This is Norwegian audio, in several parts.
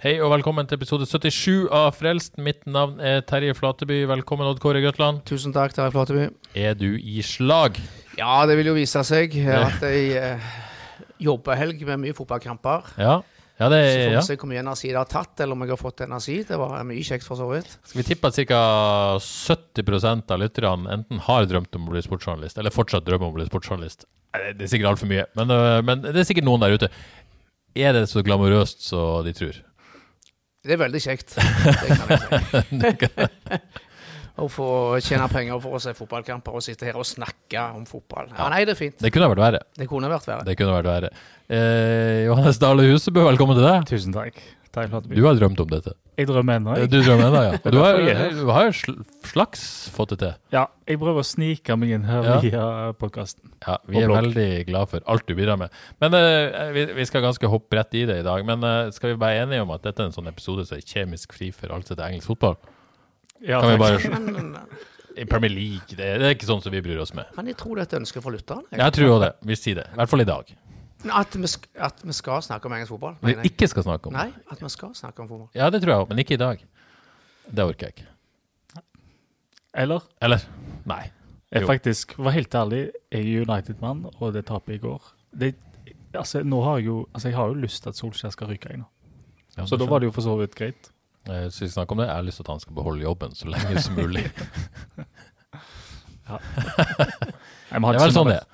Hei og velkommen til episode 77 av Frelst. Mitt navn er Terje Flateby. Velkommen, Odd Kåre Grøtland. Tusen takk, Terje Flateby. Er du i slag? Ja, det vil jo vise seg. Jeg har hatt ei eh, jobbehelg med mye fotballkamper. Ja. Ja, det Så får vi ja. se hvor mye energi det har tatt, eller om jeg har fått energi. Det var mye kjekt, for så vidt. Skal vi tippe at ca. 70% av lytterne enten har drømt om å bli sportsjournalist, eller fortsatt drømmer om å bli sportsjournalist? Det er sikkert altfor mye, men, øh, men det er sikkert noen der ute. Er det så glamorøst som de tror? Det er veldig kjekt. Det kan jeg si. Å få tjene penger for å se fotballkamper og sitte her og snakke om fotball. Ja, nei, det er fint. Det kunne vært verre. Det kunne vært verre. Det kunne vært verre. Eh, Johannes Dale Husebø, velkommen til deg. Tusen takk. Du har drømt om dette. Jeg drømmer ennå. Du drømmer ennå, ja. Du har, du har slags fått det til. Ja, jeg prøver å snike meg inn her Ja. via podkasten. Ja, vi er veldig glad for alt du bidrar med. Men uh, vi, vi skal ganske hoppe rett i det i dag. Men uh, skal vi være enige om at dette er en sånn episode som er kjemisk fri for alt som heter engelsk fotball? Ja, Kan vi bare I Premier League, det, det er ikke sånn som vi bryr oss med. men jeg tror det er et ønske for lytterne. jeg. Jeg tror også det. Vi sier det. I hvert fall i dag. At vi, sk at vi skal snakke om engelsk fotball. Vi ikke skal snakke om. Nei, at vi skal snakke om fotball. Ja, det tror jeg òg, men ikke i dag. Det orker jeg ikke. Eller? Eller? Nei. Jeg Jo. faktisk, var helt ærlig, jeg er United-mann, og det tapet i går det, altså, nå har jeg, jo, altså, jeg har jo lyst til at Solskjær skal ryke, jeg nå. Ja, Så da var det jo for så vidt greit. Jeg skal snakker snakke om det. Jeg har lyst til at han skal beholde jobben så lenge som mulig. Jeg må ha Det er vel sånn det er.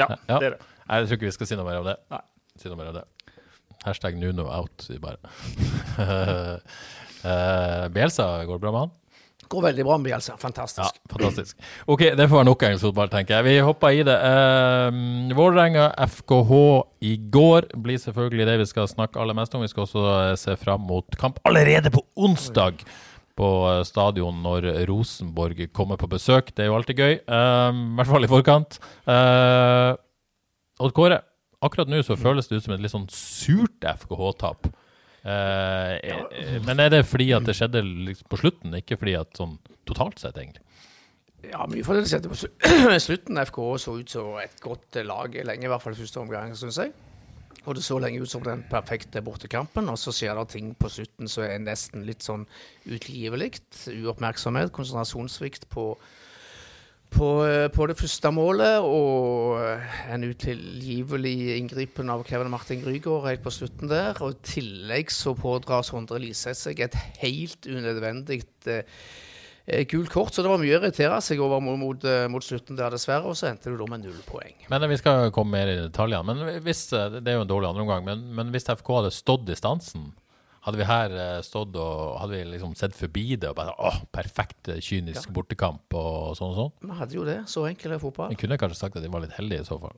Ja, Ja. det er det. Nei, Jeg tror ikke vi skal si noe mer om det. Nei. Si noe mer om det. Hashtag Nuno out, sier bare. uh, Bielsa, går det bra med han? Går veldig bra med Bielsa. Ja, Fantastisk. fantastisk. Ok, det får være nok engelsk fotball, tenker jeg. Vi hopper i det. Uh, Vålerenga FKH i går blir selvfølgelig det vi skal snakke aller mest om. Vi skal også eh, se fram mot kamp allerede på onsdag på eh, stadion når Rosenborg kommer på besøk. Det er jo alltid gøy, Uh, i hvert fall i forkant. Uh, Odd Kåre, akkurat nå så føles det ut som et litt sånn surt FKH-tap. Eh, eh, men er det fordi at det skjedde liksom på slutten, ikke fordi at sånn totalt sett, egentlig? Ja, mye for det skjedde på slutten. FK så ut som et godt lag lenge, i hvert fall første omgang, syns jeg. Og det så lenge ut som den perfekte bortekampen, og så skjer det ting på slutten som er nesten litt sånn utilgivelig. Uoppmerksomhet, konsentrasjonssvikt på, på, eh, på det første målet, og en utilgivelig inngripen av Kevin Martin Grygård helt på slutten der. Og i tillegg så pådrar Sondre Liseth seg et helt unødvendig eh, gult kort, så det var mye å irritere seg over mot, mot, eh, mot slutten der, dessverre. Og så endte det da med null poeng. Men Vi skal komme mer i detaljene. Men hvis, eh, Det er jo en dårlig andreomgang, men, men hvis FK hadde stått distansen, hadde vi her eh, stått og hadde vi liksom sett forbi det og bare åh, perfekt kynisk kynisk bortekamp og sånn og sånn? Vi hadde jo det. Så enkel er fotball. Vi kunne kanskje sagt at de var litt heldige i så fall.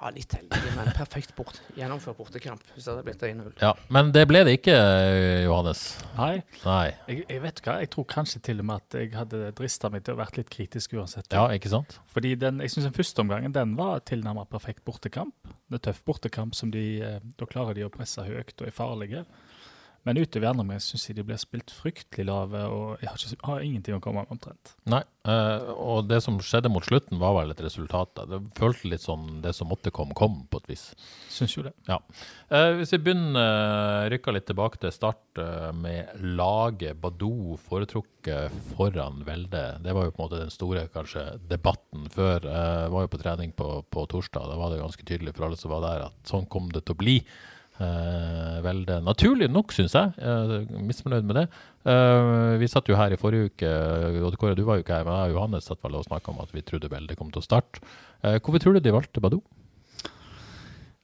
Ja, litt heldige, men perfekt bort. Gjennomført bortekamp hvis det hadde blitt 1-0. Ja, Men det ble det ikke, eh, Johannes. Nei, Nei. jeg, jeg vet hva, jeg tror kanskje til og med at jeg hadde drista meg til å vært litt kritisk uansett. Ja, ikke sant? Fordi den, jeg synes den første omgangen den var tilnærmet perfekt bortekamp. Det er tøff bortekamp som de, eh, da klarer de å presse høyt og er farlige. Men utover andre omgang syns jeg de blir spilt fryktelig lave, og jeg har, ikke, har ingenting å komme med omtrent. Nei. eh, og det som skjedde mot slutten, var vel et resultat. Det føltes litt sånn det som måtte komme, kom på et vis. Syns jo det. Ja. Eh, hvis vi begynner uh, rykker litt tilbake til start eh, med laget Badou foretrukket foran Velde. Det var jo på en måte den store kanskje debatten før. Eh, var jo på trening på, på torsdag. Da var det ganske tydelig for alle som var der, at sånn kom det til å bli. Eh, Velde naturlig nok, syns jeg. jeg er misfornøyd med det. Eh, vi satt jo her i forrige uke, og Kåre, du var jo ikke her, men jeg og Johannes satt vel og snakka om at vi trodde Velde kom til å starte. Eh, hvorfor tror du de valgte Badou?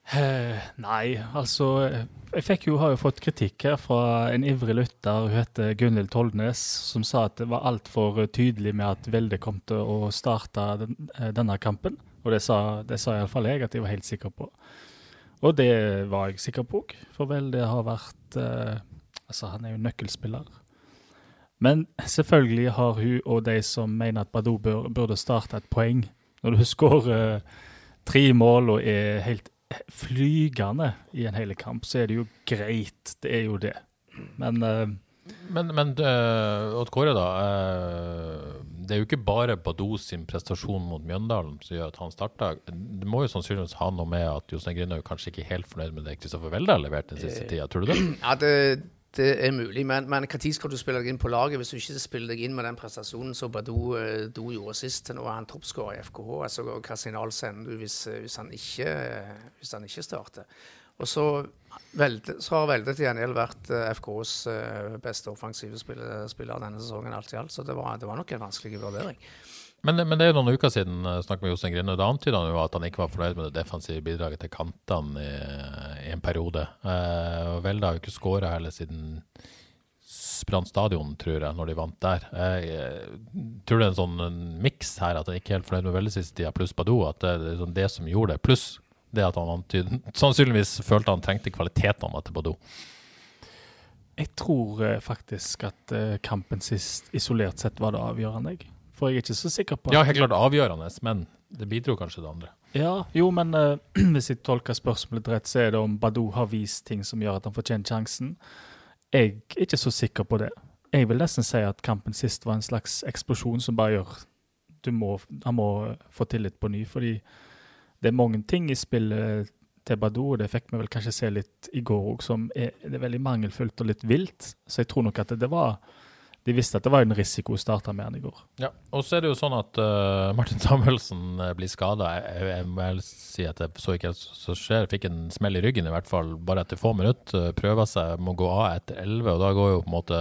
Nei, altså Jeg fikk jo, har jo fått kritikk her fra en ivrig lytter, hun heter Gunhild Toldnes, som sa at det var altfor tydelig med at Velde kom til å starte den, denne kampen. Og det sa, det sa iallfall jeg at jeg var helt sikker på. Og det var jeg sikker på òg, for Velde har vært eh, Altså, han er jo nøkkelspiller. Men selvfølgelig har hun og de som mener at Badou bør, burde starte et poeng. Når du skårer eh, tre mål og er helt flygende i en hel kamp, så er det jo greit. Det er jo det. Men uh, men, men uh, Odd Kåre, da. Uh, det er jo ikke bare Badou sin prestasjon mot Mjøndalen som gjør at han starta. Det må jo sannsynligvis ha noe med at Jostein Grinaug kanskje ikke er helt fornøyd med det Kristoffer Welde har levert den siste tida. Tror du det? Ja, det, det er mulig, men når skal du spille deg inn på laget hvis du ikke spiller deg inn med den prestasjonen som Badou gjorde sist? Nå er han toppskårer i FKH. altså Hva signal sender du hvis, hvis, han ikke, hvis han ikke starter? Og så, velde, så har Velde til gjengjeld vært uh, FKs uh, beste offensive spiller, spiller, denne sesongen alt i alt. Så det var, det var nok en vanskelig vurdering. Men, men, det er jo noen uker siden uh, snakket med Jostein Grine, da antyda han jo at han ikke var fornøyd med det defensive bidraget til kantene i, i, en periode. Eh, Velde har jo ikke skåra heller siden Brann stadion, tror jeg, når de vant der. Jeg tror det er en sånn miks her, at han ikke er helt fornøyd med Velde siste tida, pluss Badou. At det er liksom det som gjorde det. Pluss det at han antyd, sannsynligvis følte han trengte kvalitetene på do. Jeg tror eh, faktisk at eh, kampen sist isolert sett var det avgjørende. Jeg. For jeg er ikke så sikker på at Ja, helt klart avgjørende, men det bidro kanskje det andre. Ja, jo, men uh, hvis jeg tolker spørsmålet rett, så er det om Badou har vist ting som gjør at han fortjener sjansen. Jeg er ikke så sikker på det. Jeg vil nesten si at kampen sist var en slags eksplosjon som bare gjør du må, Han må få tillit på ny, fordi det er mange ting i spillet til Badou, det fikk vi vel kanskje se litt i går òg, som er, er, veldig mangelfullt og litt vilt. Så jeg tror nok at det, det var de visste at det var en risiko å starte med han i går. Ja, og så er det jo sånn at uh, Martin Samuelsen uh, blir skada. Jeg, jeg, vel si at jeg så ikke så skjer. Fikk en smell i ryggen i hvert fall bare etter få minutter. Uh, prøver seg, må gå av etter elleve, og da går jo på en måte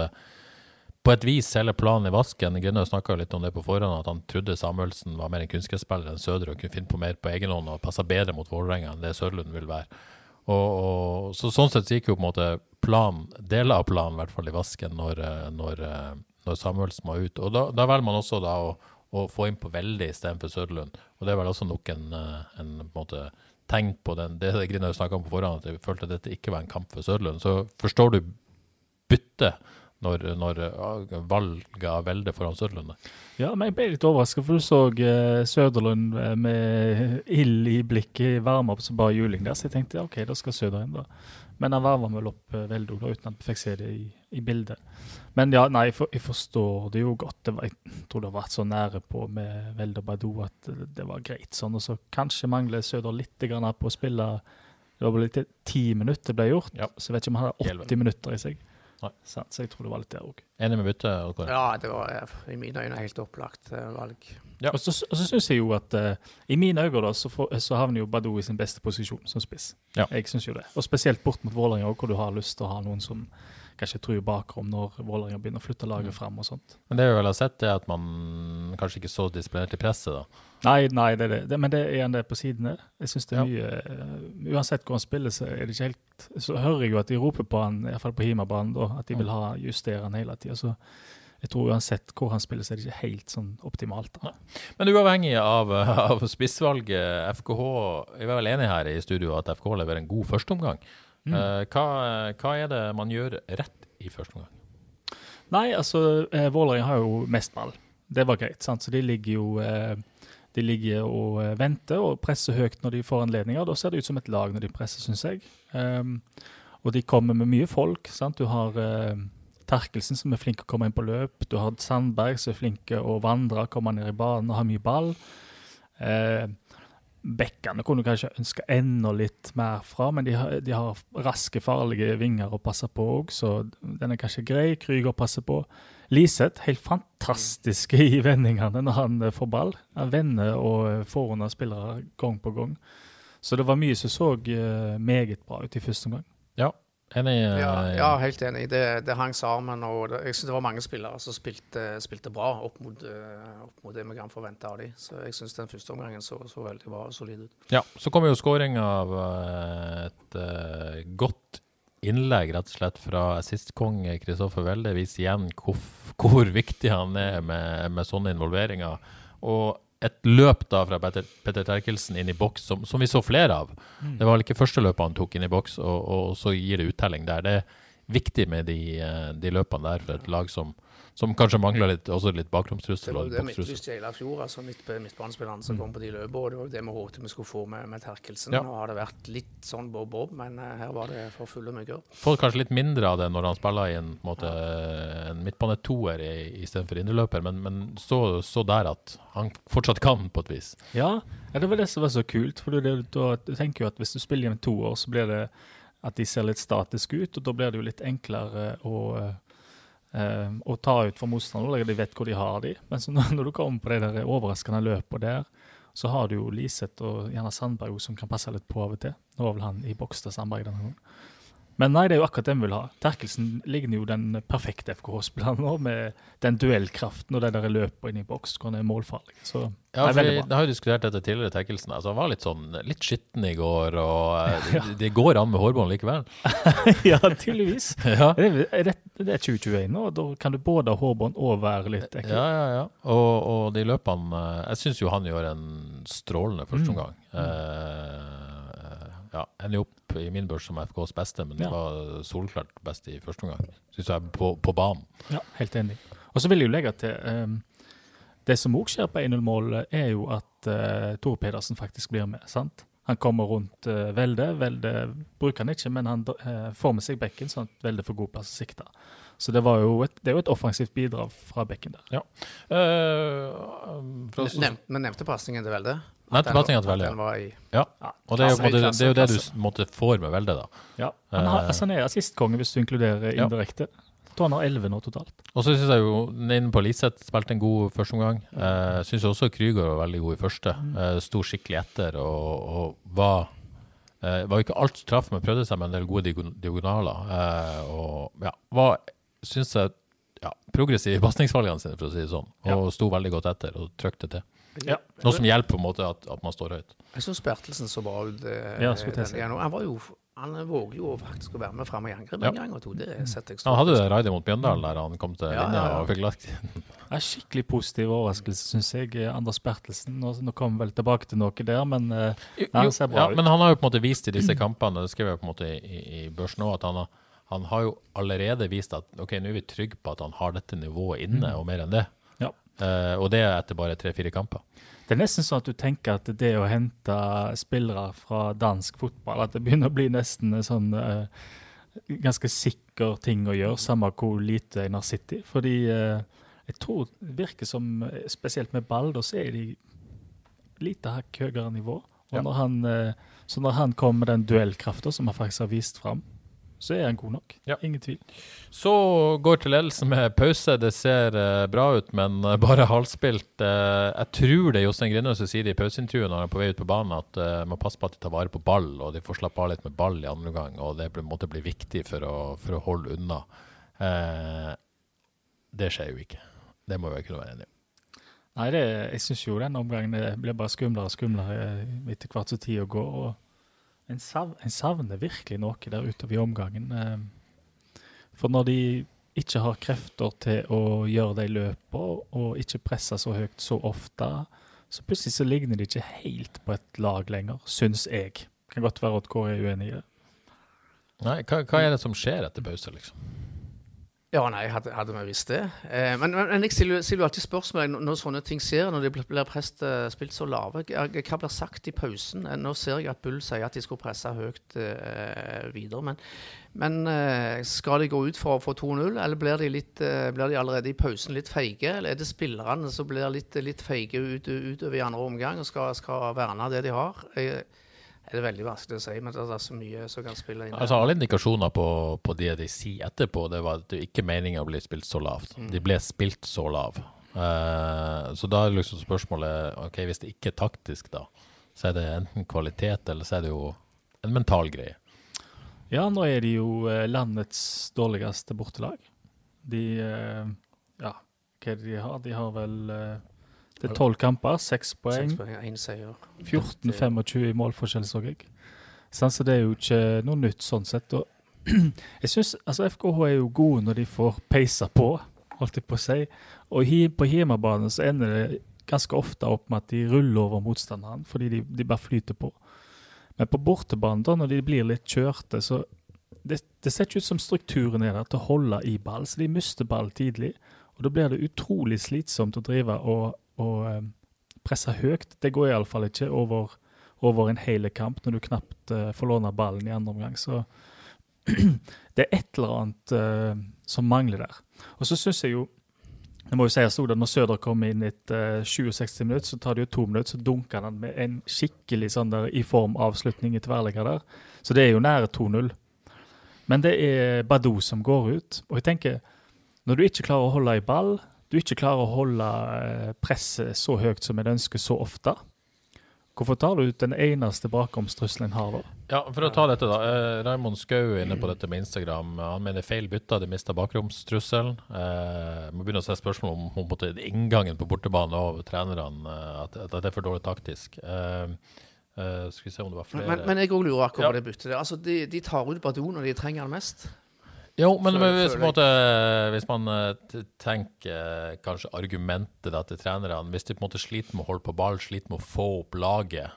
på et vis hele planen i vasken. Grønne snakka litt om det på forhånd, at han trodde Samuelsen var mer en kunstgressspiller enn Sødre og kunne finne på mer på egen hånd og passa bedre mot Vålerenga enn det Sørlund vil være. Og, og, så Sånn sett gikk jo på en måte plan, deler av planen i hvert fall i vasken når, når, når Samuelsen var ute. Og Da, da velger man også da å, å få inn på Veldig istedenfor Søderlund. Og Det er vel også nok en, en, en måte, tegn på den, det Grinaug snakka om på forhånd, at jeg følte at dette ikke var en kamp for Søderlund. Så forstår du byttet når, når valget av Velde foran Søderlund? Ja, men jeg ble litt overraska, for du så uh, Søderlund uh, med ild i blikket varme opp som bare juling der, så jeg tenkte OK, da skal Søder inn, da. Men han varma vel opp uh, Velde da, uten at vi fikk se det i, i, bildet. Men ja, nei, for, jeg forstår det jo godt. Det var, jeg tror det har vært så nære på med Velde og Badou at det, var greit sånn. Og så kanskje mangler Søder litt grann på å spille Det var bare litt ti minutter ble gjort, ja. så jeg vet ikke om han hadde 80 minutter i seg. Så, så jeg tror det var litt der òg. Enig med byttet? Ja, det var i mine øyne helt opplagt uh, valg. Ja. Og så, og så syns jeg jo at uh, i mine øyne da, så, for, så havner jo Badou i sin beste posisjon som spiss. Ja. Jeg syns jo det. Og spesielt bort mot Vålerenga, hvor du har lyst til å ha noen som kanskje tru bakrom når Vålerenga begynner å flytte laget frem fram og sånt. Men det vi vel har sett, er at man kanskje ikke så disiplinert i presset, da. Nei, nei det det. det men det er igjen det på sidene. Jeg synes det er mye uh, Uansett hvor han spiller, så er det ikke helt Så hører jeg jo at de roper på han, iallfall på Himabanen, at de vil ha justere han hele tida. Så jeg tror uansett hvor han spiller, så er det ikke helt sånn optimalt. Da. Men uavhengig av, av spissvalget, FKH Vi er vel enige her i studio at FKH leverer en god førsteomgang. Mm. Uh, hva, hva, er det man gjør rett i første omgang? Nei, altså eh, Vålerenga har jo mest ball. Det var greit. sant? Så de ligger jo eh, de ligger og eh, venter og presser høyt når de får anledninger. Da ser det ut som et lag når de presser, syns jeg. Um, og de kommer med mye folk. sant? Du har uh, Terkelsen som er flink til å komme inn på løp. Du har Sandberg som er flink til å vandre, komme ned i banen og ha mye ball. Uh, Bekkene kunne kanskje ønske enda litt mer fra, men de har, de har raske, farlige vinger å passe på òg, så den er kanskje grei. Krüger passer på. Liseth, helt fantastisk i vendingene når han eh, får ball. Han vender og eh, får unna spillere gang på gang. Så det var mye som så uh, meget bra ut i første omgang. Enig? eh, Ja, ja, helt enig. Det, det hang sammen. og det, Jeg synes det var mange spillere som spilte, spilte bra opp mot, eh, opp mot det vi kan forvente av dem. Så jeg syns den første omgangen så, så veldig bra og solid ut. Ja, så kommer jo skåring av eh, et uh, godt innlegg, rett og slett, fra assistkonge Kristoffer Welde. Viser igjen hvor, hvor viktig han er med, med sånne involveringer. Og et løp da fra Petter, Petter Terkelsen inn i boks, som, som vi så flere av. Det var vel ikke første løpet han tok inn i boks, og, og så gir det uttelling der. Det er viktig med de, eh, de løpene der for et lag som, som kanskje mangler litt, også litt Det var det. Midtlyst i fjor, altså midt, midtbanespillerne som kom på de løpene. Og det var det vi håpet vi skulle få med, med Terkelsen. Ja. Nå har det vært litt sånn bob-bob, men eh, her var det for fulle mugger. Får kanskje litt mindre av det når han spiller i en, en, måte, en midtbanetoer i- istedenfor indreløper, men, men så, så der at han fortsatt kan, på et vis. Ja, ja, det var det som var så kult. For det, da, du tenker jo at hvis du spiller gjennom to år, så blir det at de ser litt statisk ut, og da blir det jo litt enklere å, eh, å ta ut for motstanderne. De vet hvor de har de. Men når, du kommer på de der overraskende løpene der, så har du jo Liseth og gjerne Sandberg som kan passe litt på av og til. Nå var vel han i boks til Sandberg denne gangen. Men nei, det er jo akkurat det vi vil ha. Terkelsen ligner jo den perfekte FKH-spilleren nå, med den duellkraften og det der løpet inn i boks, hvor han er målfarlig. Så Ja, det er veldig bra. det har jo diskutert dette tidligere, Terkelsen. Altså, han var litt sånn litt skitten i går, og ja. det, de går an med hårbånd likevel. ja, tydeligvis. Ja. Det er, det, er 2021 nå, og da kan du både ha hårbånd og være litt ekkel. Ja, ja, ja. Og, og de løpene eh, Jeg syns jo han gjør en strålende Mm. førsteomgang. Eh, ja, ender jo opp i min børs som FKs beste, men det Ja. var solklart best i første omgang. Syns jeg, på, på banen. Ja, helt enig. Og så vil jeg jo legge til um, Det som òg skjer på 1-0-målet, er jo at uh, Tore Pedersen faktisk blir med. sant? Han kommer rundt uh, Velde. Velde bruker han ikke, men han uh, får med seg bekken, sånn at Velde får god plass å sikte. Så det, var jo et, det er jo et offensivt bidrag fra bekken der. Ja. Uh, Nev, men nevnte pasningen til Velde. Pasningen til Velde, ja. Og det er jo, måte, det, er jo det du måtte får med Velde, da. Ja, han, har, Eh. altså, han er assistkonge hvis du inkluderer indirekte. Jeg tror han har 11 nå totalt. Og så syns jeg jo inne på Liseth spilte en god førsteomgang. Uh, syns også Krüger var veldig god i første. Uh, Sto skikkelig etter og, og var uh, Var ikke alt som traff, men prøvde seg med en del gode diagonaler. Uh, og ja, var, syns jeg, ja, progressiv i pasningsvalgene sine, for å si det sånn. Og sto veldig godt etter og trykte til. Ja. Noe som hjelper på en måte at, at man står høyt. Jeg syns Bertelsen så bra ut. eh, Ja. Han var jo han våger jo faktisk å være med fram i angrep Ja. en gang og to. Det setter jeg Han hadde det raidet mot Bjøndalen der han kom til Ja, linja ja, ja. og fikk lagt er skikkelig positiv overraskelse, syns jeg. eh, Anders Bertelsen. Nå, nå kommer vi vel tilbake til noe der, men uh, Jo, han ser bra ja, ut. Men han har jo på en måte vist i disse kampene, det skrev jeg på en måte i, i, i børsen òg, at han har, han har jo allerede vist at ok, nå er vi trygge på at han har dette nivået inne, og mer enn det. Ja. Uh, og det er etter bare tre-fire kamper. Det er nesten sånn at du tenker at det å hente spillere fra dansk fotball, at det begynner å bli nesten en sånn uh, ganske sikker ting å gjøre, samme hvor lite en har City. Fordi uh, jeg tror det virker som, spesielt med ball, da så er de lite hakk høyere nivå. Og Ja. når han, så når han kommer med den duellkrafta som han faktisk har vist fram, så er han god nok. Ja. Ingen tvil. Så går til ledelsen med pause. Det ser eh, bra ut, men eh, bare halvspilt. Eh, jeg tror det er Jostein Grindø som sier det i pauseintervjuet når han er på vei ut på banen, at uh, passer passe på at de tar vare på ball, og de får slappe av litt med ball i andre omgang. Og det måtte bli viktig for å, for å holde unna. Eh, det skjer jo ikke. Det må vi kunne være enige om. Nei, det, jeg syns jo den omgangen ble blir bare skumlere og skumlere etter hvert som tida går. og en, sav, en savner virkelig noe der utover i omgangen. eh. For når de ikke har krefter til å gjøre de løpene, og ikke presse så høyt så ofte, så plutselig så ligner de ikke helt på et lag lenger, syns jeg. Kan godt være at Kåre er uenig i det. Nei, hva, hva er det som skjer etter pause, liksom? Ja, nei, hadde, hadde vi visst det. Eh, men, men, jeg stiller jo alltid spørsmål når, når sånne ting skjer, når de blir, prest, eh, spilt så lave. Hva hva blir sagt i pausen? Eh, Nå ser jeg at Bull sier at de skulle presse høyt eh, videre. Men, men eh, skal de gå ut for, å få 2-0, eller blir de, litt, eh, blir de allerede i pausen litt feige? Eller er det spillerne som blir litt, litt feige ut, utover i andre omgang og skal, skal verne det de har? Jeg, er det veldig vanskelig å si, men det er så mye som kan spille inn. Altså Alle indikasjoner på, på det de sier etterpå, det var at det ikke meningen å bli spilt så lavt. De ble spilt så lav. Uh, så da er liksom spørsmålet ok, hvis det ikke er taktisk, da, så er det enten kvalitet, eller så er det jo en mental greie. Ja, nå er de jo eh, landets dårligste bortelag. De uh, Ja, hva er det de har? De har vel eh, Det er tolv kamper, seks poeng. 6 poeng, seier. 14-25 i målforskjell, så jeg. Sånn, så det er jo ikke noe nytt sånn sett. Og jeg synes, altså FKH er jo gode når de får peisa på, holdt jeg på å si. Og på hjemmebane så ender det ganske ofte opp med at de ruller over motstanderen, fordi de, de bare flyter på. Men på bortebane, da, når de blir litt kjørte, så det, det ser ikke ut som strukturen er der til å holde i ball, så de mister ball tidlig. Og da blir det utrolig slitsomt å drive og, og eh, presse høyt. Det går iallfall ikke over, over en hel kamp når du knapt uh, får låne ballen i andre omgang. Så det er et eller annet uh, som mangler der. Og så syns jeg jo jeg må jo si at Når Søder kommer inn etter 67 minutter, så tar det jo to minutter, så dunker han med en skikkelig sånn der i form avslutning i tverrligger der. Så det er jo nære 2-0. Men det er Badou som går ut. Og jeg tenker, når du ikke klarer å holde i ball, du ikke klarer å holde eh, presset så høyt som en ønsker så ofte, hvorfor tar du ut den eneste bakomstrusselen en har da? Ja, For å ta dette, da. Eh, Raymond Skau er inne på dette med Instagram. Han mener feil bytta, de mista bakromstrusselen. Eh, må begynne å se spørsmål om, om på inngangen på bortebane og trenerne, eh, at, at, det er for dårlig taktisk. Eh, eh, skal vi se om det var flere Men, men jeg òg lurer akkurat Ja. på det byttet. Altså, de, de tar ut Badou når de trenger det mest. Jo, men, men hvis, måte, hvis man eh, tenker eh, kanskje argumentet da, til trenerne Hvis de på en måte sliter med å holde på ball, sliter med å få opp laget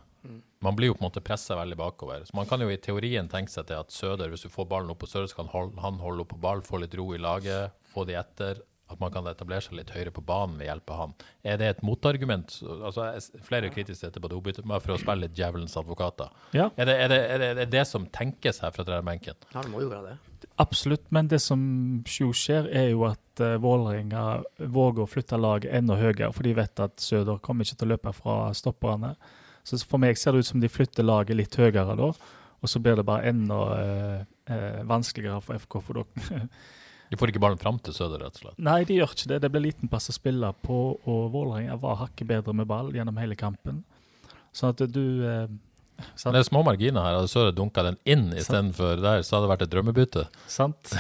Man blir jo på en måte pressa veldig bakover. Så Man kan jo i teorien tenke seg til at Søder, hvis du får ballen opp på Søder, så kan han holde opp på ball, få litt ro i laget, få de etter. At man kan etablere seg litt høyere på banen ved hjelp av han. Er det et motargument? Altså, Flere er kritiske til Badou-byttet, bare for å spille litt djevelens advokater. Ja. Er det er det, er det, er det, det som tenkes her fra trenerbenken? Ja, det må jo være det. Absolutt, men det som jo skjer, er jo at uh, Vålerenga våger å flytte laget enda høyere, for de vet at Søder kommer ikke til å løpe fra stopperne. Så for meg ser det ut som de flytter laget litt høyere da, og så blir det bare enda eh, eh, vanskeligere for FK. For dere. De får ikke ballen fram til Søder, rett og slett. Nei, de gjør ikke det. Det blir liten plass å spille på, og Vålerenga var hakket bedre med ball gjennom hele kampen. Sånn at du eh, sant? Det er små marginer her. Hadde Søre dunka den inn istedenfor der, så hadde det vært et drømmebytte. Sant?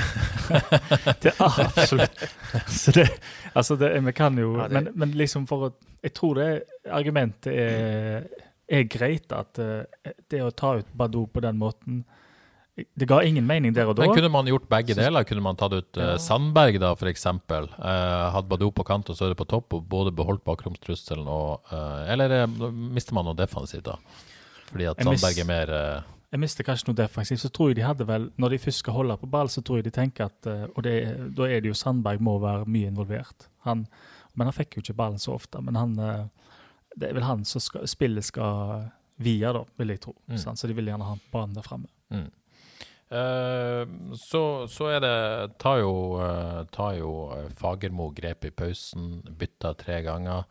det er absolutt. Så det, altså det, vi kan jo Ja, det- men, men liksom for å Jeg tror det argumentet er, er greit, at eh, det å ta ut Badou på den måten Det ga ingen mening der og da. Men kunne man gjort begge deler? Kunne man tatt ut eh, Sandberg, da, f.eks.? Uh, hatt Badou på kant og Søre på topp, og både beholdt bakromstrusselen og uh, Eller uh, mister man noe defensivt, da? Fordi at Jeg Sandberg er mer uh... Jeg mister kanskje noe defensivt. Så tror jeg de hadde vel, når de først skal holde på ball, så tror jeg de tenker at uh, Og det, da er det jo Sandberg må være mye involvert. Han, men han fikk jo ikke ballen så ofte. Men han uh, det er vel han som skal, spillet skal via, da, vil jeg tro. Mm. Sant? Så de vil gjerne ha banen der framme. mm. Så, så er det Tar jo, eh, tar jo Fagermo grep i pausen, bytta tre ganger.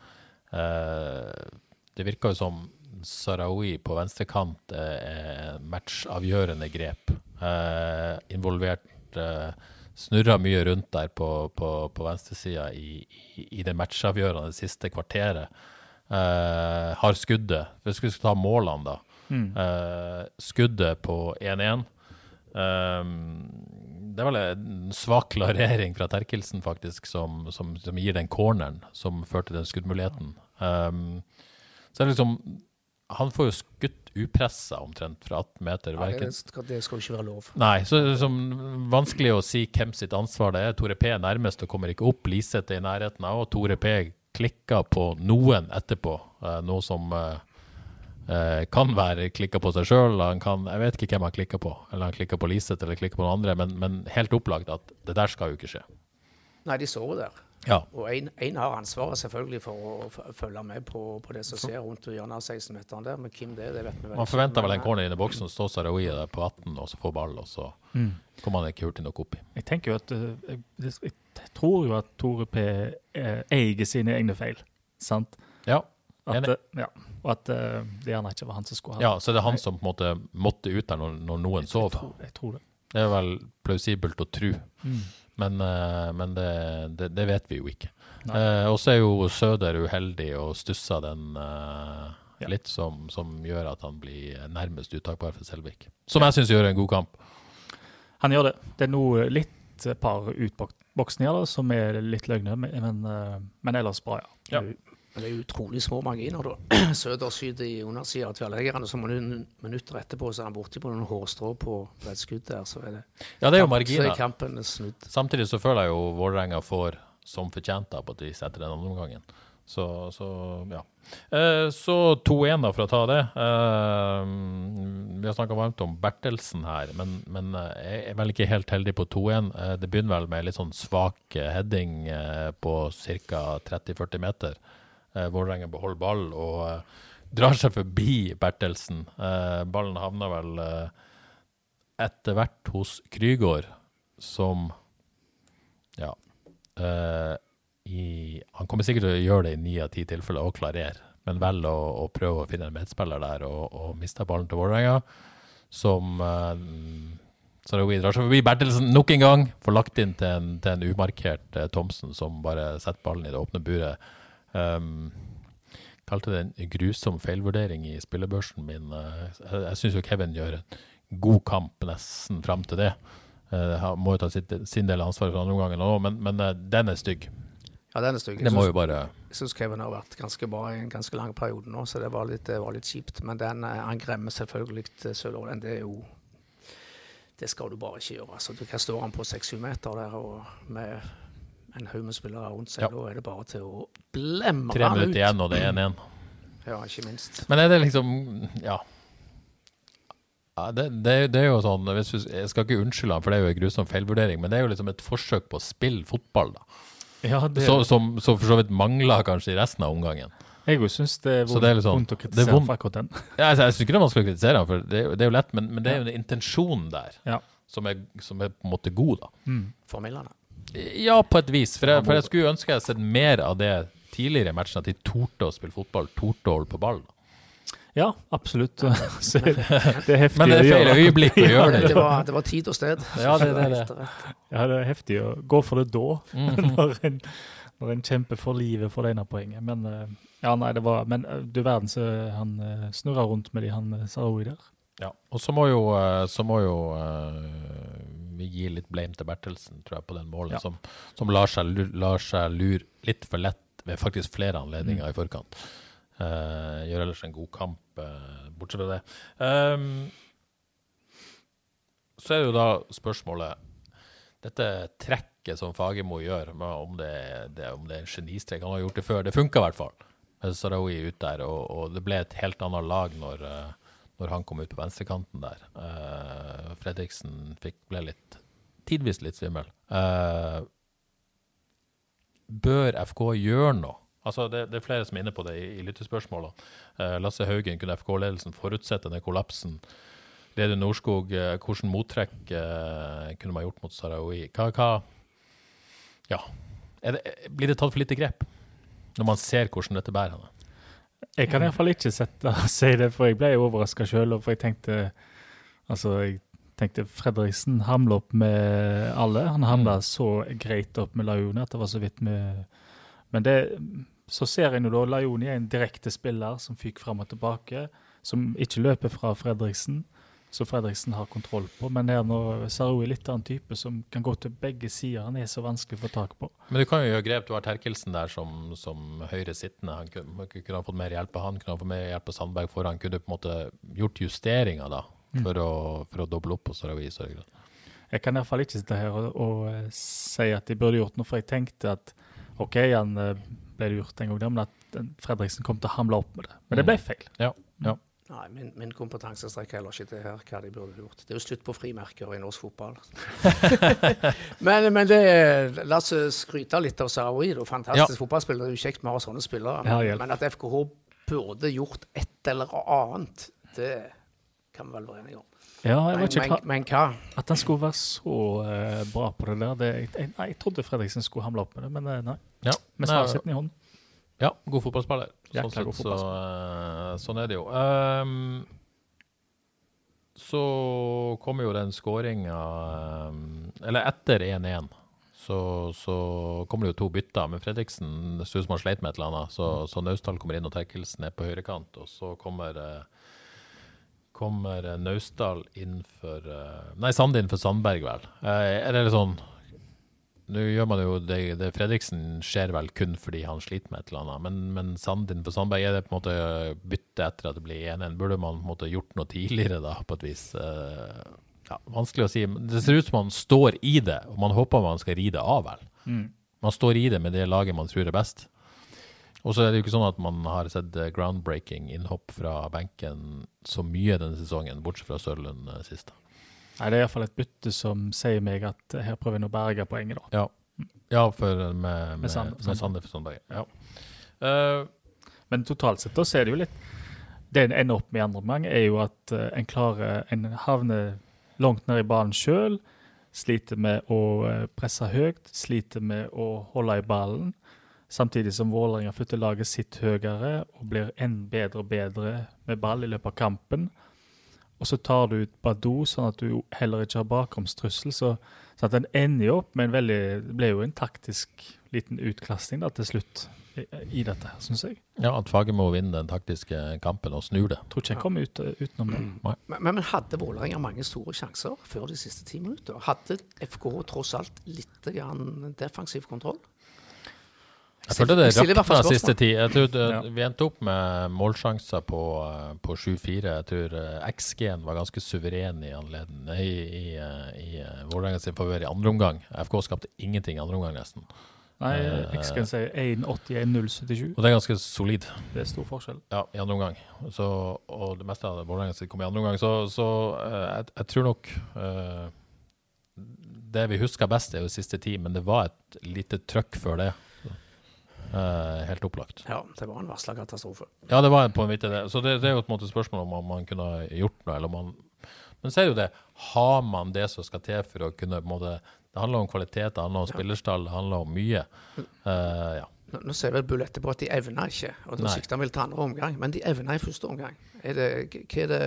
Det virker jo som Sarawi på venstrekant er matchavgjørende grep. Eh, involvert eh, Snurra mye rundt der på, på, på venstresida i, i, i det matchavgjørende siste kvarteret. Eh, har skuddet. Hvis vi skal ta målene, da. Eh, skuddet på 1-1. Um, det er vel en svak klarering fra Terkelsen, faktisk, som, som, som gir den corneren som førte den skuddmuligheten. Um, så er det liksom Han får jo skutt upressa omtrent fra 18 meter. Ja, det, skal, det skal jo ikke være lov. Nei, så liksom vanskelig å si hvem sitt ansvar det er. Tore P er nærmest og kommer ikke opp. Liseth er i nærheten av, og Tore P klikka på noen etterpå. Eh, noe som eh, eh, kan være klikka på seg sjøl. Jeg vet ikke hvem han klikka på. Eller han klikka på Liseth eller klikka på noen andre, men, men helt opplagt at det der skal jo ikke skje. Nei, de sover der. Ja. Og én har ansvaret selvfølgelig for å følge med på, på det som skjer rundt hjørnet av 16-meteren der. Men hvem det er, det vet vi vel Man forventer vel en corner inn i boksen, så står Sarawi der på 18 og så får ball, og så Mm. kommer han ikke hurtig nok opp. Jeg tenker jo at eh, jeg, jeg tror jo at Tore P eh, eier sine egne feil. Sant? Ja, At, eh, ja, og at det gjerne ikke var han som skulle ha Ja, så det er han som på en måte måtte ut der når, når noen sov. Jeg tror, jeg tror det. Det er vel plausibelt å tro, Mm. Men, eh, men det, det, det vet vi jo ikke. Eh, og så er jo Søder uheldig og stusser den eh, Ja. litt, som, som gjør at han blir nærmest uttakbar for Selvik. Som jeg syns gjør en god kamp. Han gjør det. Det er noe litt par utboksninger som er litt løgne, men, men, men ellers bra, ja. Ja. Men det er utrolig små marginer, da. Søder skyter i undersida av tverrleggerne, så noen minutter etterpå så er han borti på noen hårstrå på, på et skudd der. Så er det Ja, det er jo er marginer. kampen snudd. Samtidig så føler jeg jo Vålerenga får som fortjent da på at de setter den andre omgangen. Så, så ja. Eh, så 2-1, da, for å ta det. Eh, vi har snakka varmt om Bertelsen her, men, men eh, jeg er vel ikke helt heldig på 2-1. Eh, det begynner vel med litt sånn svak heading eh, på ca. 30-40 meter. Eh, Vålerenga beholder ball og eh, drar seg forbi Bertelsen. Eh, ballen havner vel eh, etter hvert hos Krygård, som ja. eh, i, han kommer sikkert til å gjøre det i ni av ti tilfeller og klarere, men velger å, å prøve å finne en medspiller der og, og mister ballen til Vålerenga, som eh, Sarawi drar seg forbi Bertelsen nok en gang, får lagt inn til en, til en umarkert eh, Thomsen som bare setter ballen i det åpne buret. Um, kalte det en grusom feilvurdering i spillebørsen min. Eh, Jeg, jeg syns jo Kevin gjør en god kamp nesten fram til det. Eh, Han må jo ta sitt, sin del av ansvaret for andre omgangen òg, men, men eh, den er stygg. Ja, den er stygg. Det må jo bare Jeg syns Kevin har vært ganske bra i en ganske lang periode nå, så det var litt, det var litt kjipt. Men den, han gremmer selvfølgelig Sølvålen. Det er jo Det skal du bare ikke gjøre. Altså, du kan stå han på seks-syv meter der og med en haug med spillere rundt seg. Ja. Da er det bare til å blemme tre minutter ut. igjen, og det er 1-1. Ja, ikke minst. Men er det liksom Ja. ja det, det, er- det er jo sånn hvis du, Jeg skal ikke unnskylde han, for det er jo en grusom feilvurdering, men det er jo liksom et forsøk på å spille fotball, da. ja det, Så, som, som for så vidt mangler kanskje i resten av omgangen. jeg òg syns det er vondt, det er sånn- vondt å er kritisere vondt. for akkurat den. Ja, altså, jeg syns ikke det er vanskelig å kritisere han, for det, er det er jo lett, men, men det er jo en intensjon der Ja. som er, som er på en måte god, da. Formildende. Ja, på et vis. For jeg, for jeg skulle ønske jeg hadde sett mer av det tidligere i matchen, at de torde å spille fotball, torde å holde på ball. Ja, absolutt. Så det er heftig Men det er feil øyeblikk å gjøre det. Det var, det var tid og sted. Ja, det- det er det. Ja, det er heftig å gå for det da, Mhm. når, en, når en kjemper for livet for det ene poenget. Men eh, ja, nei, det var Men eh, du verden så han uh, snurra rundt med de han uh, Sarawi der. Ja. Og så må jo, eh, så må jo eh, vi gir litt blame til Bertelsen, tror jeg, på den målen, Ja. som, som lar, seg, lu- lar seg lure litt for lett ved faktisk flere anledninger Mm. i forkant. Uh, gjør ellers en god kamp, uh, bortsett fra det. Um, så er det jo da spørsmålet Dette trekket som Fagermo gjør, om det, det, om det er en genistrek Han har gjort det før. Det funka i hvert fall. med Sarawi ut der, og, og det ble et helt annet lag når, eh, når han kom ut på venstrekanten der. Uh, Fredriksen fikk, ble litt tidvis litt svimmel. Uh, bør FK gjøre noe? Altså det, det er flere som er inne på det i, i lyttespørsmålene. Uh, Lasse Haugen, kunne FK-ledelsen forutsette den kollapsen? Reidun Norskog, uh, hvordan mottrekk kunne man gjort mot Sarawi? Hva, hva Ja. Det, blir det tatt for lite grep? Når man ser hvordan dette bærer henne? Jeg kan iallfall ikke sette, si det, for jeg ble overraska sjøl. For jeg tenkte Altså, jeg tenkte Fredriksen hamla opp med alle. Han hamla Mm. så greit opp med Laione at det var så vidt med Men det så ser jeg nå da Laione er en direkte spiller som fyker fram og tilbake, som ikke løper fra Fredriksen, så Fredriksen har kontroll på. Men her nå Saroui er litt annen type som kan gå til begge sider. Han er så vanskelig å få tak på. Men du kan jo gjøre grep. Du har Terkelsen der som, som høyre sittende. Han kunne, kunne ha fått mer hjelp av han, kunne ha fått mer hjelp av Sandberg foran. Kunne på en måte gjort justeringer da, for, å, for å doble opp på Sarawi i større grad. Jeg kan i hvert fall ikke sitte her og, og eh, si at de burde gjort noe, for jeg tenkte at OK, han eh, ble det gjort en gang, der, men at eh, Fredriksen kom til å hamle opp med det. Men det ble feil. Ja, ja. Nei, min, min kompetanse strekker heller ikke til her hva de burde gjort. Det er jo slutt på frimerker i norsk fotball. men, men det, la oss skryte litt av Sarawi. Fantastisk Fantastisk fotballspiller. Det er jo kjekt vi har sånne spillere. Men, men at FKH burde gjort et eller annet, det kan vi vel være enige om. Ja, jeg var vet ikke men, hva, men hva? At han skulle være så uh, bra på det der det, jeg, jeg trodde Fredriksen skulle hamle opp med det, men eh, nei. ja. Med fasiten i hånden. Ja, god fotballspiller. Sånn, sett, så, eh, sånn er det jo. Um, så kommer jo den skåringa Eller etter 1-1 så, så kommer det jo to bytter. Men Fredriksen ser ut som han sleit med et eller annet. Så, så Naustdal kommer inn, og Terkelsen er på høyrekant. Og så kommer, eh, kommer Naustdal inn for eh, Nei, Sande inn for Sandberg, vel. Eh, er det litt sånn Nå gjør man jo det, det Fredriksen skjer vel kun fordi han sliter med et eller annet, men, men Sandin på Sandberg, er det på en måte bytte etter at det blir 1-1? Burde man på en måte gjort noe tidligere, da, på et vis? Eh, ja, vanskelig å si. Det ser ut som man står i det, og man håper man skal ri det av, vel. Man står i det med det laget man tror er best. Og så er det jo ikke sånn at man har sett eh, groundbreaking innhopp fra benken så mye denne sesongen, bortsett fra Sørlund eh, sist. Nei, Det er iallfall et bytte som sier meg at her prøver en å berge poenget, da. Ja, ja for med, med, med Sander for Sandberg. Ja. Uh, Men totalt sett da så er det jo litt Det en ender opp med i andre omgang, er jo at eh, en klarer En havner langt ned i banen sjøl. Sliter med å eh, presse høyt, sliter med å holde i ballen. Samtidig som Vålerenga flytter laget sitt høyere og blir enda bedre og bedre med ball i løpet av kampen. Og så tar du ut Badou, sånn at du heller ikke har bakromstrussel. Så, så at den ender jo opp med en veldig Det ble jo en taktisk liten utklasting da, til slutt i, i dette syns jeg. ja, at Fagermo vinner den taktiske kampen og snur det. Tror ikke jeg kommer ut, utenom det. Men, men hadde Vålerenga mange store sjanser før de siste ti minutter? Hadde FK tross alt litt grann defensiv kontroll? Jeg følte det rakna siste tid. Jeg tror det, Ja. Vi endte opp med målsjanser på, eh, på 7-4. Jeg tror eh, XG-en var ganske suveren i anleden i, i, eh, i Vålerenga sin favør i andre omgang. FK skapte ingenting i andre omgang, nesten. Nei, XG-en sier si 1,81,077. Og det er ganske solid. Det er stor forskjell. Ja, i andre omgang. Så, og det meste av Vålerenga sitt kom i andre omgang. Så, så jeg, jeg tror nok uh, Det vi husker best, er jo siste tid, men det var et lite trøkk før det. Eh, helt opplagt. Ja, det var en varsla katastrofe. Ja, det var på en måte det. Så det, det er jo på en måte spørsmål om man, kunne gjort noe, eller om man Men så er jo det, har man det som skal til for å kunne på en måte Det handler om kvalitet, det handler om spillerstall, det handler om mye. Uh, ja. Nå, nå ser vel Bull etterpå at de evner ikke, og da sikter han vel til andre omgang. Men de evner i første omgang. Er det, er, det,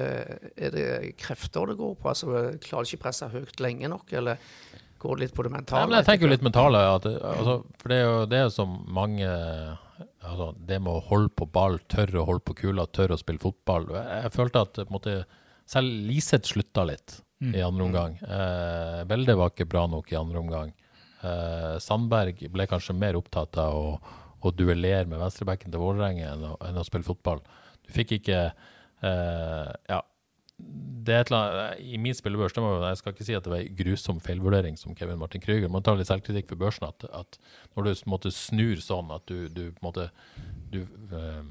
er det krefter det går på? Altså, Klarer de ikke presse høyt lenge nok, eller går litt på det Nei, mentale? men jeg tenker jo litt mentale. At, det- altså, for det er jo det som mange altså, Det med å holde på ball, tørre å holde på kula, tørre å spille fotball. Jeg, jeg følte at på en måte, selv Liseth slutta litt i andre omgang. Eh, Velde var ikke bra nok i andre omgang. Eh, Sandberg ble kanskje mer opptatt av å, å duellere med venstrebacken til Vålerenga enn, enn å spille fotball. Du fikk ikke eh, Ja, det er et eller annet, I min spillebørs det må, Jeg skal ikke si at det var en grusom feilvurdering som Kevin Martin Krüger. Man tar litt selvkritikk for børsen. At, at når du måte snur sånn at du, du på en måte du, eh,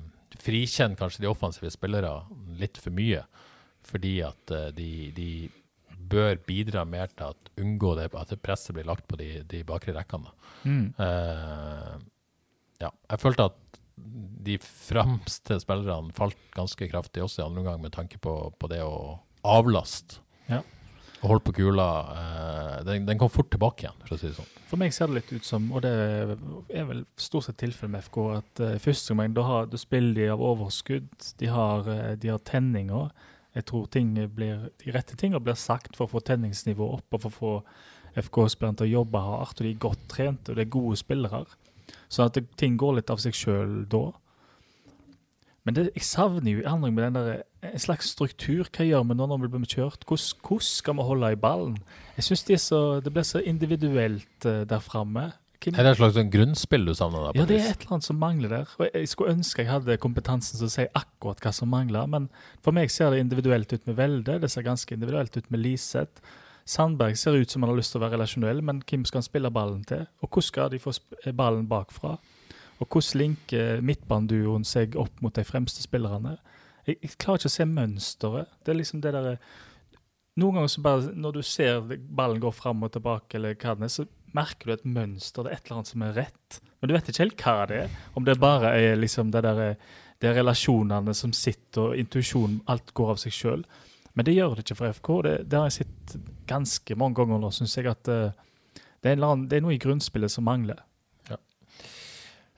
frikjenner kanskje de offensive spillere litt for mye, fordi at eh, de, de bør bidra mer til at unngå det, at presset blir lagt på de, de bakre rekkene. Mm. Eh, ja, jeg følte at de fremste spillerne falt ganske kraftig også i andre omgang med tanke på, på det å avlaste Ja. og holde på kula. Eh, den, den kom fort tilbake igjen, for å si det sånn. For meg ser det litt ut som, og det er vel stort sett tilfellet med FK, at uh, første gang da, har, da spiller de av overskudd, de har, eh, de har tenninger. Jeg tror ting blir, de rette tingene blir sagt for å få tenningsnivået opp og for å få FK-spillerne til å jobbe hardt. og De er godt trent og det er gode spillere. Sånn at det, ting går litt av seg sjøl da. Men det, jeg savner jo i andre med den der, en slags struktur. Hva gjør vi nå når vi blir kjørt? Hvordan, hvordan skal vi holde i ballen? Jeg syns de det blir så individuelt eh, der framme. Hvem- Er det et slags sånn grunnspill du savner? på ja, det er et eller annet som mangler der. Og jeg, skulle ønske jeg hadde kompetansen til å si akkurat hva som mangler. Men for meg ser det individuelt ut med Velde. Det ser ganske individuelt ut med Liseth. Sandberg ser ut som han har lyst til å være relasjonell, men hvem skal han spille ballen til? Og hvordan skal de få ballen bakfra? Og hvordan linker midtbaneduoen seg opp mot de fremste spillerne? Jeg, jeg klarer ikke å se mønsteret. Det er liksom det derre Noen ganger så bare Når du ser ballen gå fram og tilbake, eller hva det er, så merker du et mønster. Det er et eller annet som er rett. Men du vet ikke helt hva det er. Om det bare er liksom det der, det er relasjonene som sitter, og intuisjonen Alt går av seg sjøl. Men det gjør det ikke for FK. Det, det har jeg sett ganske mange ganger nå, syns jeg. at uh, det er, en eller annen, det er noe i grunnspillet som mangler.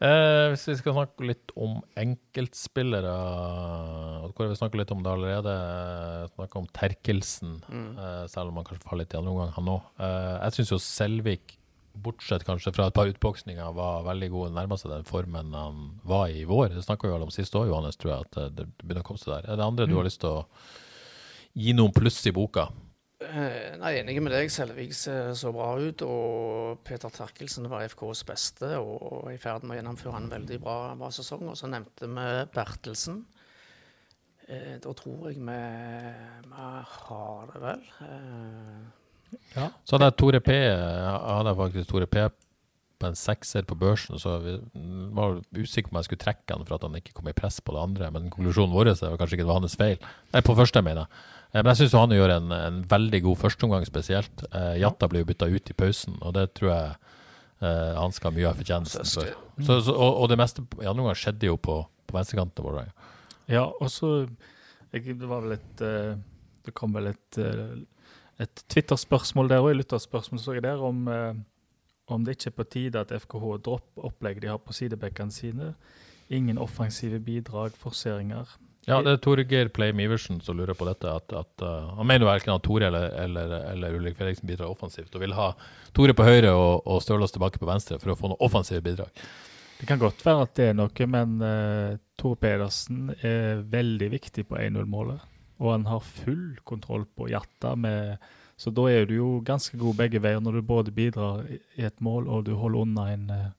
Eh, hvis vi skal snakke litt om enkeltspillere Hvor har vi snakket litt om det allerede? Snakka om Terkelsen, eh, selv om han kanskje faller litt i andre omgang, han òg. Eh, jeg syns jo Selvik, bortsett kanskje fra et par utboksninger, var veldig god. Nærma seg den formen han var i i vår. Det snakka vi vel om sist år, Johannes, tror jeg. At det, det begynner å komme seg der. Er det andre du har lyst til å gi noen pluss i boka? Eh, nei, enig med deg. Selvik ser så bra ut. Og Peter Terkelsen var FKs beste og i ferd med å gjennomføre en veldig bra, bra sesong. Og så nevnte vi Bertelsen. Eh, da tror jeg vi, vi har det vel. Eh, Så hadde jeg Tore P. Jeg hadde faktisk Tore P. på en sekser på børsen, så vi var usikker på om jeg skulle trekke han for at han ikke kom i press på det andre. Men konklusjonen vår er kanskje ikke det var hans feil. Nei, på første, mener jeg. Eh, Men jeg syns han gjør en, en veldig god førsteomgang spesielt. Eh, Jatta blir jo bytta ut i pausen, og det tror jeg eh, han skal ha mye av fortjenesten for. Så, så, og, og det meste i andre omgang skjedde jo på, på venstrekanten vår. Ja, og så Det var vel et eh, Det kom vel et, eh, et Twitter-spørsmål der òg, lytterspørsmål så jeg der, om, om det ikke er på tide at FKH dropper opplegget de har på sidebekkene sine. Ingen offensive bidrag, forseringer. Ja, det er Torgeir Pleim Iversen som lurer på dette. At, at, uh, han mener jo verken at Tore eller, eller, eller Ulrik Fredriksen bidrar offensivt, og vil ha Tore på høyre og, og Stølås tilbake på venstre for å få noe offensive bidrag. Det kan godt være at det er noe, men uh, Tore Pedersen er veldig viktig på 1-0-målet. Og han har full kontroll på med, så da er du jo ganske god begge veier når du både bidrar i et mål og du holder unna en eh,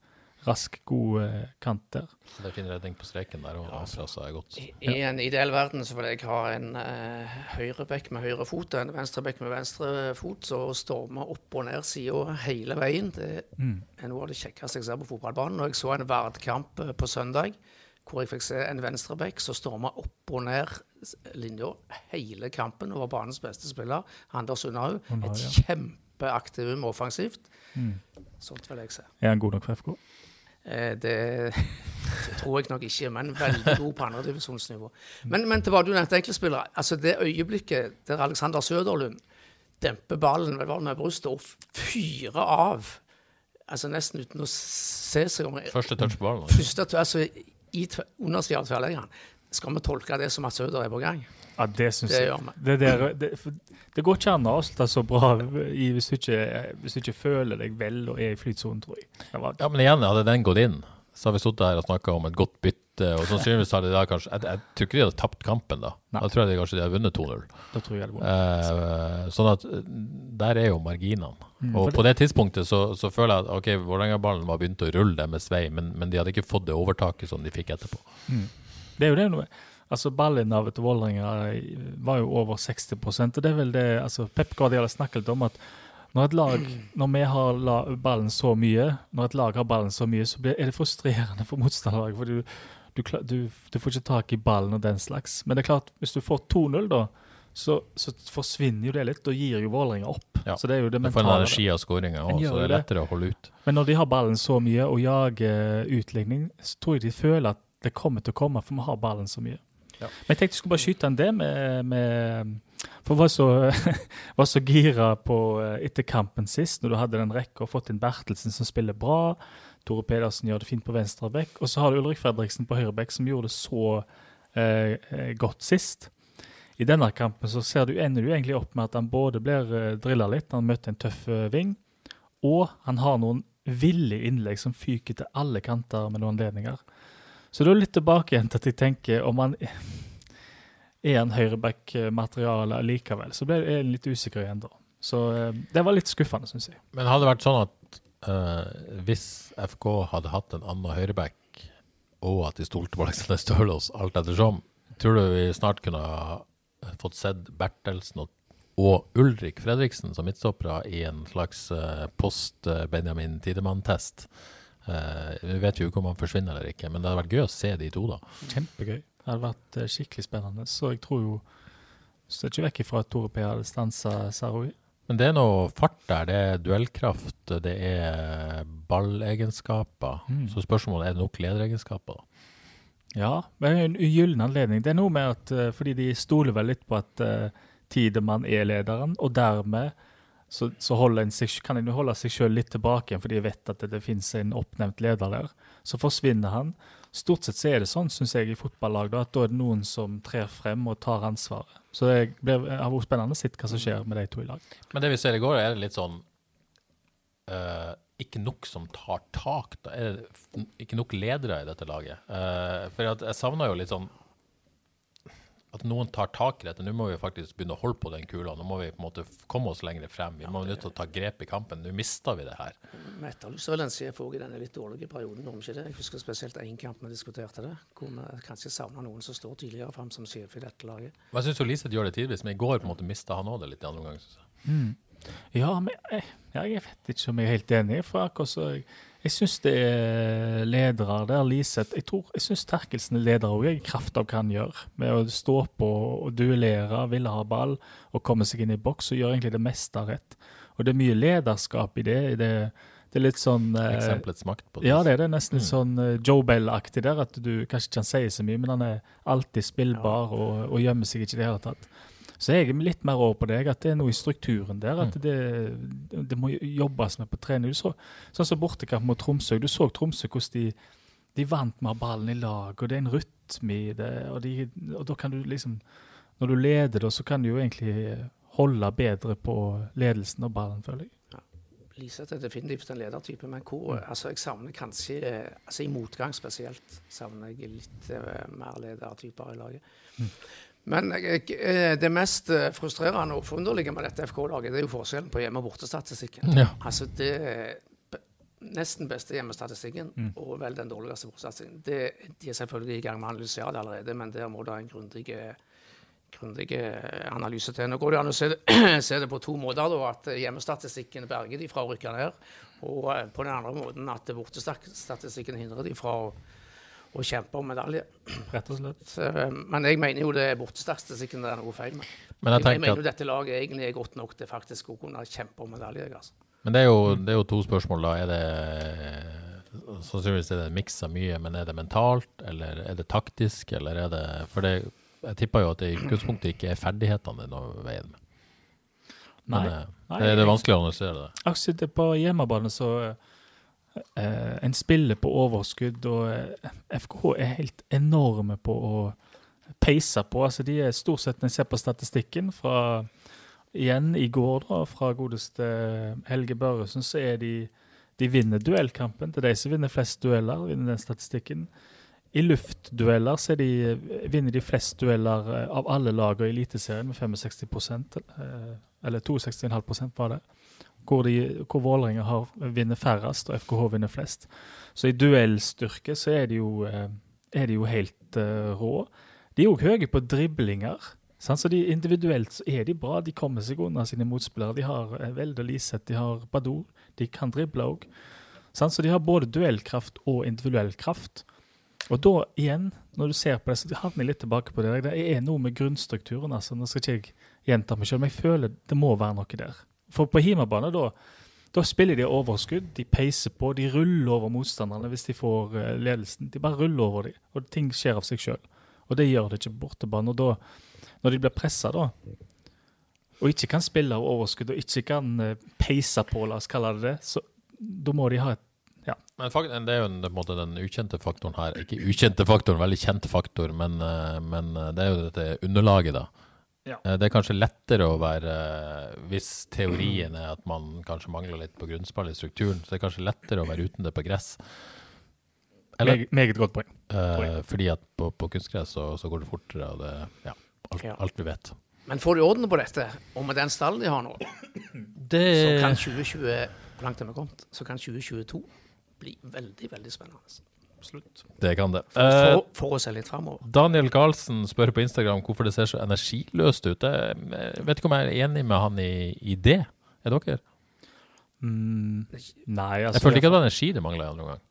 rask, god eh, kant der. Det er fin redning på streken der, og ja. er godt. I, I en ideell verden så vil jeg ha en uh, høyrebekk med høyre fot og en venstrebekk med venstre fot, så stormer opp og ned sida hele veien. Det er noe av det kjekkeste jeg ser på fotballbanen. Og jeg så en Vard-kamp eh, på søndag hvor jeg fikk se en venstrebekk som storma opp og ned linja hele kampen og var banens beste spiller. Anders Unnahaug. Unnahaug, Et kjempeaktivum offensivt. Sånt vil jeg se. Er han god nok for FK? Eh, det, det tror jeg nok ikke, men veldig god på andredivisjonsnivå. Men, men til hva du nevnte enkeltspillere. Altså det øyeblikket der Alexander Søderlund demper ballen med brystet og fyrer av, altså nesten uten å se seg om Første touch på ballen. Første, altså i undersida av tverrleggeren. Skal vi tolke det som at Søder er på gang? Ja, det syns Det jeg. gjør vi. Det, det, for det går ikke an å avslutte så bra i, hvis, du ikke, hvis du ikke føler deg vel og er i flytsonen, tror jeg. Var, Ja, men igjen, hadde den gått inn, så hadde vi sittet her og snakka om et godt bytte, og sannsynligvis hadde de da kanskje Jeg, jeg tror ikke de hadde tapt kampen, da. Nei. Da tror jeg de kanskje de hadde vunnet 2-0. da tror jeg det var. Eh, sånn at eh, der er jo marginene. Mm, og på det tidspunktet så, så føler jeg at ok, Vålerenga-ballen var begynt å rulle deres vei, men, men de hadde ikke fått det overtaket som de fikk etterpå. Det er jo det noe. Altså Ballinnavet til Vålerenga var jo over 60% og det er vel det altså Pep Guardiola snakket om at når et lag, når vi har ballen så mye, når et lag har ballen så mye, så blir, er det frustrerende for motstanderlaget. For du, du, du, du får ikke tak i ballen og den slags. Men det er klart, hvis du får 2-0, da, så, så forsvinner jo det litt. Da gir jo Vålerenga opp. Ja. Så det er jo det Du får en mentale. energi av skåringa òg, så det er lettere det. å holde ut. Men når de har ballen så mye og jager utligning, så tror jeg de føler at det kommer til å komme, for vi har ballen så mye. Ja. Men jeg tenkte jeg skulle bare skyte en det med, med For var så, var så gira på eh, etter kampen sist, når du hadde den rekka og fått inn Bertelsen som spiller bra. Tore Pedersen gjør det fint på venstre bekk. Og så har du Ulrik Fredriksen på høyre bekk, som gjorde det så eh, eh, godt sist. I denne kampen så ser du, ender du egentlig opp med at han både blir uh, drilla litt, han møter en tøff eh, ving, og han har noen ville innlegg som fyker til alle kanter med noen anledninger. Så da er litt tilbake igjen til at jeg tenker om han er en høyreback-materiale likevel, så ble jeg litt usikker igjen da. Så eh, det var litt skuffende, syns jeg. Men hadde det vært sånn at uh, hvis FK hadde hatt en annen høyreback, og at de stolte på Alexander Stølås alt ettersom, tror du vi snart kunne ha fått sett Bertelsen og, og Ulrik Fredriksen som midtstoppere i en slags eh, post-Benjamin Tidemann-test? Eh, vi vet jo ikke om han forsvinner eller ikke, men det hadde vært gøy å se de to, da. Kjempegøy. Det hadde vært eh, skikkelig spennende. Så jeg tror jo Står ikke vekk ifra at Tore P hadde stansa Saroui. Men det er noe fart der. Det er duellkraft, det er ballegenskaper. Mm. Så spørsmålet er det nok lederegenskaper. Ja, men en ugyllen anledning. Det er noe med at eh, fordi de stoler vel litt på at uh, Tidemann er lederen, og dermed så, så seg, kan en holde seg sjøl litt tilbake igjen, fordi de vet at det, det finnes en oppnevnt leder der. Så forsvinner han. Stort sett så er det sånn, syns jeg, i fotballag, da, at da er det noen som trer frem og tar ansvaret. Så det blir, har vært spennende å se hva som skjer med de to i lag. Men det vi ser i går, er det litt sånn uh, Ikke nok som tar tak. Da er det ikke nok ledere i dette laget. Uh, for jeg savner jo litt sånn at noen tar tak i dette. Nå må vi faktisk begynne å holde på den kula. Nå må vi på en måte komme oss lenger frem. Vi må nødt til å ta grep i kampen. Nå mister vi det her. Vi etterlyser vel en sjef òg i denne litt dårlige perioden, om ikke det? Jeg husker spesielt én kamp vi diskuterte det, hvor vi kanskje savna noen som står tidligere frem som sjef i dette laget. Jeg syns Liseth gjør det tidvis, men i går på en måte mista han òg det litt i andre omgang. synes jeg. Ja, men jeg, jeg vet ikke om jeg er helt enig. For akkurat så Jeg, syns det er ledere der, Liseth Jeg tror, jeg syns Terkelsen er leder òg, i kraft av hva han gjør. Med å stå på og duellere, ville ha ball og komme seg inn i boks og gjøre egentlig det meste rett. Og det er mye lederskap i det. Det, det er litt sånn eh, Eksempelets makt på det. Ja, det er det. Nesten litt sånn eh, Joe Bell-aktig der. At du kanskje ikke kan si så mye, men han er alltid spillbar og, og gjemmer seg ikke i det hele tatt. Så jeg er litt mer over på deg, at det er noe i strukturen der. At det, det må jobbes med på trening. Du så, sånn som bortekamp mot Tromsø. Du så Tromsø hvordan de, de vant med ballen i lag, og det er en rytme i det. Og, de, og da kan du liksom Når du leder, da, så kan du jo egentlig holde bedre på ledelsen og ballen, føler jeg. Liseth er definitivt en ledertype, men hvor, altså, jeg savner kanskje altså I motgang spesielt savner jeg litt eh, mer ledertyper i laget. Men eh, det mest eh, frustrerende og forunderlige med dette FK-laget, det er jo forskjellen på hjemme- og bortestatistikken. Ja. Altså det nesten beste hjemmestatistikken og vel den dårligste bortestatistikken. Det- De er selvfølgelig i gang med å analysere det allerede, men der må det en grundig grundig analyse til. Nå går det an å se det, se det på to måter. Da, at hjemmestatistikken berger de fra å rykke ned, og eh, på den andre måten at bortestatistikken hindrer de fra å, å kjempe om medalje. Rett og slett. Så, eh, men jeg mener jo det er bortestatistikken det er noe feil med. Men jeg Jeg, mener at jo dette laget egentlig er godt nok til faktisk å kunne kjempe om medalje. Altså. Men det er, jo, det er jo to spørsmål, da. Er det Sannsynligvis er det en miks av mye, men er det mentalt, eller er det taktisk, eller er det For det, jeg tipper jo at det i utgangspunktet ikke er ferdighetene det er noe veien med. Men Nei. eh, Nei, det, det er vanskelig å analysere det. Akkurat sitter på hjemmebane så eh, En spiller på overskudd, og eh, FKH er helt enorme på å peise på. Altså De er stort sett, når jeg ser på statistikken fra igjen i går, da, fra godeste Helge Børresen, så er de de vinner duellkampen. Det er de som vinner flest dueller, vinner den statistikken. I luftdueller så de, vinner de flest dueller eh, av alle lag i Eliteserien med 65 eh, eller 62,5 var det. Hvor, de, hvor Vålerenga har vinner færrest, og FKH vinner flest. Så i duellstyrke så er de jo, eh, er de jo helt uh, rå. De er òg høye på driblinger. Sant? Så de, individuelt så er de bra. De kommer seg unna sine motspillere. De har eh, og Liseth, de har Badou. De kan drible òg. Så de har både duellkraft og individuell kraft. Og da igjen, når du ser på det, så havner jeg litt tilbake på det. Det er noe med grunnstrukturen. altså. Nå skal ikke jeg gjenta meg selv, men jeg føler det må være noe der. For på hjemmebane, da, da spiller de overskudd. De peiser på. De ruller over motstanderne hvis de får eh, ledelsen. De bare ruller over dem, og ting skjer av seg sjøl. Og det gjør det ikke på bortebane. Og da, når de blir pressa, da, og ikke kan spille av overskudd og ikke kan eh, peise på, la oss kalle det det, så da må de ha et Men fakt, det er jo en, måte den ukjente faktoren her. Ikke ukjente faktoren, veldig kjent faktor, men, eh, men det er jo dette underlaget, da. Ja. Eh, Det er kanskje lettere å være eh, Hvis teorien er at man kanskje mangler litt på grunnspill i strukturen, så det er kanskje lettere å være uten det på gress. Eller, meget, meget godt poeng. eh, fordi at på, på kunstgress så, så går det fortere, og det Ja, alt, Ja. alt vi vet. Men får de orden på dette, og med den stallen de har nå, Det så kan 2020 hvor langt er vi kommet, så kan 2022 bli veldig, veldig spennende. Slutt. Det kan det. Eh, For, for å se litt framover. Daniel Karlsen spør på Instagram hvorfor det ser så energiløst ut. Jeg vet ikke om jeg er enig med han i, i det. Er dere? Mm, nei, altså Jeg følte ikke at det var energi det mangla noen gang.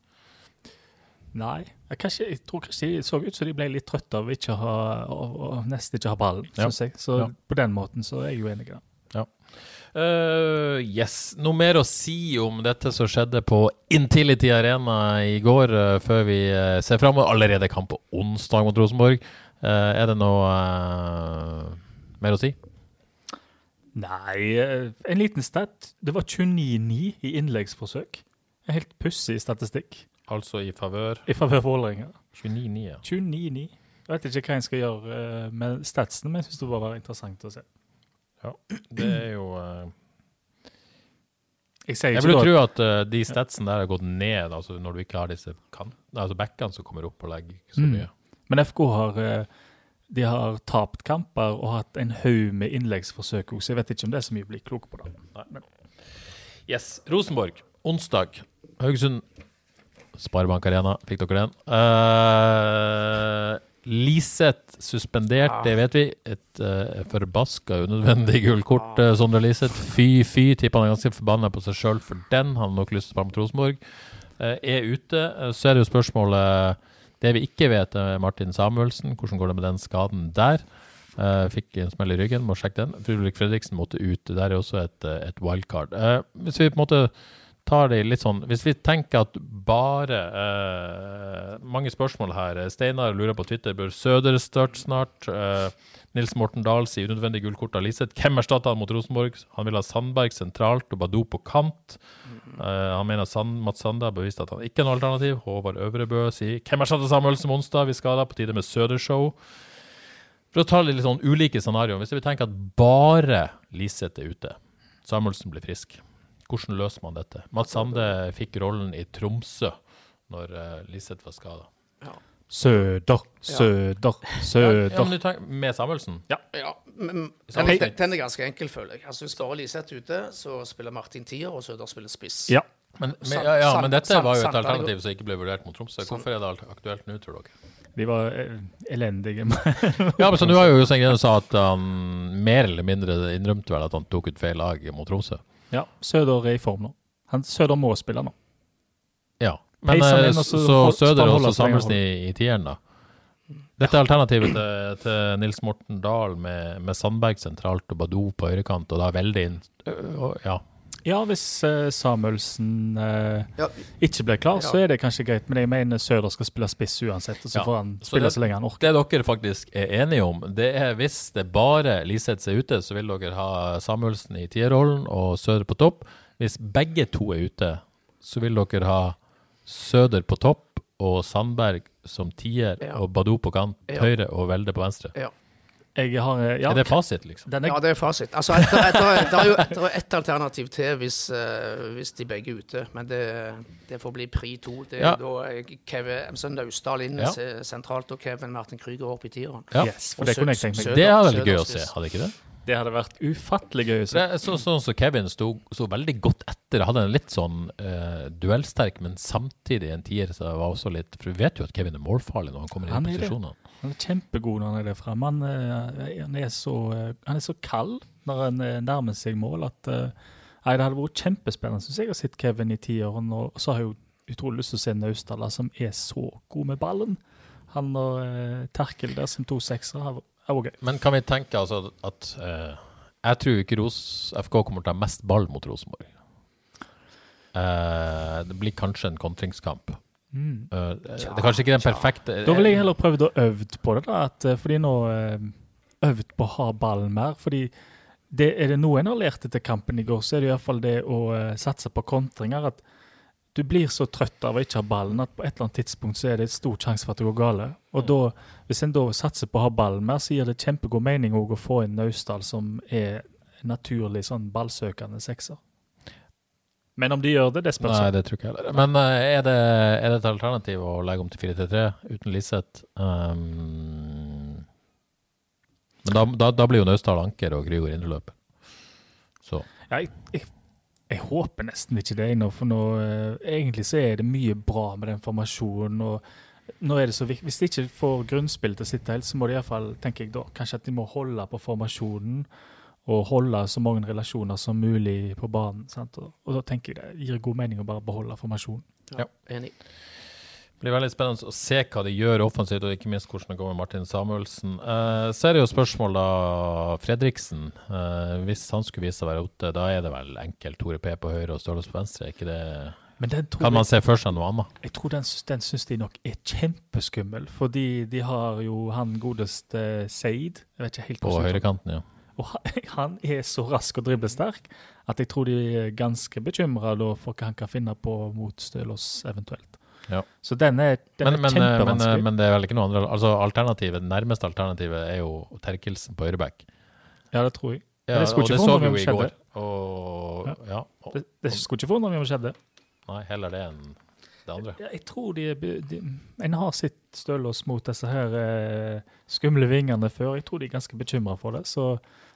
Nei. Jeg, kanskje, jeg tror kanskje de så ut som de ble litt trøtte av ikke å ha, å, å nesten ikke ha ballen, Ja. jeg. Så Ja. på den måten så er jeg jo enig i det. Eh, yes. Noe mer å si om dette som skjedde på Intility Arena i går, uh, før vi uh, ser fram mot allerede kamp på onsdag mot Rosenborg? Er det noe mer å si? Nei, en liten stat. Det var 29-9 i innleggsforsøk. En helt pussig statistikk Altså i favør i favør Vålerenga. 29-9, ja. 29-9. Jeg vet ikke hva en skal gjøre med statsene, men jeg syns det var interessant å se. Det er jo eh, Jeg sier Jeg ikke vil jo tro at eh, de statsene der har gått ned, altså når du ikke har disse kan, altså backene som kommer opp og legger så Mm. mye. Men FK har eh, de har tapt kamper og hatt en haug med innleggsforsøk òg, så jeg vet ikke om det er så mye å bli klok på. det. Yes. Rosenborg, onsdag. Haugesund Sparebank Arena, fikk dere den? Uh, Liseth suspendert, det vet vi. Et uh, forbaska unødvendig gullkort, uh, Sondre Liseth. Fy, fy. Tipper han er ganske forbanna på seg sjøl for den. Han har nok lyst til å spille mot Rosenborg. Uh, er ute. Uh, så er det jo spørsmålet Det vi ikke vet, er Martin Samuelsen. Hvordan går det med den skaden der? Fikk en smell i ryggen, må sjekke den. Fredrik Fredriksen måtte ut. Der er også et, et wildcard. hvis vi på en måte tar det litt sånn Hvis vi tenker at bare eh, Mange spørsmål her. Steinar lurer på Twitter bør Søder starte snart. Eh, Nils Morten Dahl sier unødvendig gullkort av Liseth. Hvem erstatter han mot Rosenborg? Han vil ha Sandberg sentralt og Badou på kant. Eh, han mener Sand, Mats Sande har bevist at han ikke er noe alternativ. Håvard Øvrebø sier hvem erstatter Samuelsen onsdag? Vi skal da på tide med Søder-show. For å ta litt sånn ulike scenarioer. Hvis vi tenker at bare Liseth er ute, Samuelsen blir frisk. Hvordan løser man dette? Mats Sande fikk rollen i Tromsø når uh, Liseth var skada. Ja. Søder, søder, søder. Ja, men du tenker, med Samuelsen? Ja, men, Samme den, den er ganske enkel, føler jeg. Altså, Hvis bare Liseth ute, så spiller Martin tier, og Søder spiller spiss. Ja. Men, men, ja, ja, men dette var jo et alternativ som ikke ble vurdert mot Tromsø. Hvorfor er det aktuelt nå, tror dere? De var eh, elendige. Ja, men så Nå har jo Jostein Grene sa at han mer eller mindre innrømte vel at han tok ut feil lag mot Tromsø. Ja, Søder er i form nå. Han, Søder må spille nå. Ja, men eh, inn, så så Søder han også Samuelsen i, i tieren, da. Dette er alternativet til, til Nils Morten Dahl med, med Sandberg sentralt og Badou på høyrekant, og da veldig Ja. Ja, hvis uh, Samuelsen uh, Ja. ikke blir klar, Ja. så er det kanskje greit. Men jeg mener Søder skal spille spiss uansett, og så Ja. får han Så spille det- så lenge han orker. Det dere faktisk er enige om, det er hvis det bare Liseth er ute, så vil dere ha Samuelsen i tierrollen og Søder på topp. Hvis begge to er ute, så vil dere ha Søder på topp og Sandberg som tier Ja. og Badou på kant Ja. høyre og Velde på venstre. Jeg har eh, ja, Er det fasit, liksom? er, Ja, det er fasit. Altså, det er- det er- det er jo det er ett alternativ til hvis, uh, hvis de begge er ute, men det, det får bli pri to. Det er Ja. da eh, Kevin altså Naustdal inn Ja. sentralt og Kevin Martin Krüger opp i tieren. Ja. Yes, for Og det kunne jeg tenkt meg. Søder- Det er veldig gøy å se, hadde ikke det? Det hadde vært ufattelig gøy å Det er så, sånn som Kevin sto, sto veldig godt etter. Hadde en litt sånn uh, duellsterk, men samtidig en tier som var også litt For vi vet jo at Kevin er målfarlig når han kommer inn i posisjonene. Han er kjempegod når han er der fremme. Han, eh, han, er så, eh, han er så kald når han eh, nærmer seg mål at Nei, det hadde vært kjempespennende, synes jeg, å se Kevin i tiåren. Og så har jeg jo utrolig lyst til å se Naustdala, som er så god med ballen. Han og eh, Terkel der som to seksere er òg gøy. Men kan vi tenke altså at eh, Jeg tror ikke Ros FK kommer til å ha mest ball mot Rosenborg. Eh, det blir kanskje en kontringskamp. Mm. Eh, det er kanskje ikke den perfekte Da ville jeg heller prøvd å øvd på det, da. At, eh, fordi nå eh, øvd på å ha ballen mer. fordi det, er det noe en har lært etter kampen i går, så er det iallfall det å eh, satse på kontringer. At du blir så trøtt av å ikke ha ballen at på et eller annet tidspunkt så er det stor sjanse for at det går gale. Og da, hvis en da satser på å ha ballen mer, så gir det kjempegod mening å få inn Naustdal, som er naturlig sånn ballsøkende sekser. Men om de gjør det, det spørs. Nei, det tror ikke jeg heller. Men uh, er, det, er det et alternativ å legge om til 4-3-3 uten Liseth? Um, men da, da, da blir jo Naustdal anker og Grygård indreløp. Så Ja, jeg, jeg, jeg håper nesten ikke det ennå, for nå, uh, egentlig så er det mye bra med den formasjonen. og nå er det så viktig, Hvis de ikke får grunnspillet til å sitte helt, så må de iallfall, tenker jeg da, kanskje at de må holde på formasjonen og holde så mange relasjoner som mulig på banen. Sant? Og, og da tenker jeg det gir god mening å bare beholde formasjonen. Ja. Enig. Det blir veldig spennende å se hva de gjør offensivt, og ikke minst hvordan det går med Martin Samuelsen. Eh, så er det jo spørsmål da Fredriksen. Eh, hvis han skulle vise seg å være ute, da er det vel enkelt Tore P på høyre og Ståles på venstre? Er ikke det Men den tror Kan man se for seg noe annet? jeg tror den, den syns de nok er kjempeskummel, fordi de har jo han godeste Seid. Jeg vet ikke helt På høyrekanten, ja. Og han- er så rask og driblesterk at jeg tror de er ganske bekymra for hva han kan finne på mot Stølås eventuelt. Ja. Så den er, den Men, er men, eh, men, kjempevanskelig. men det er vel ikke noe andre Altså alternativet, nærmeste alternativet er jo Terkelsen på høyreback. ja, det tror jeg. Ja, det skulle ikke forundre vi meg om skjedde. Og, ja. og, Det, det skulle ikke forundre meg om det skjedde. nei, heller det enn det andre. Jeg, jeg tror de, de En har sitt stølås mot disse her eh, skumle vingene før. Jeg tror de er ganske bekymra for det. Så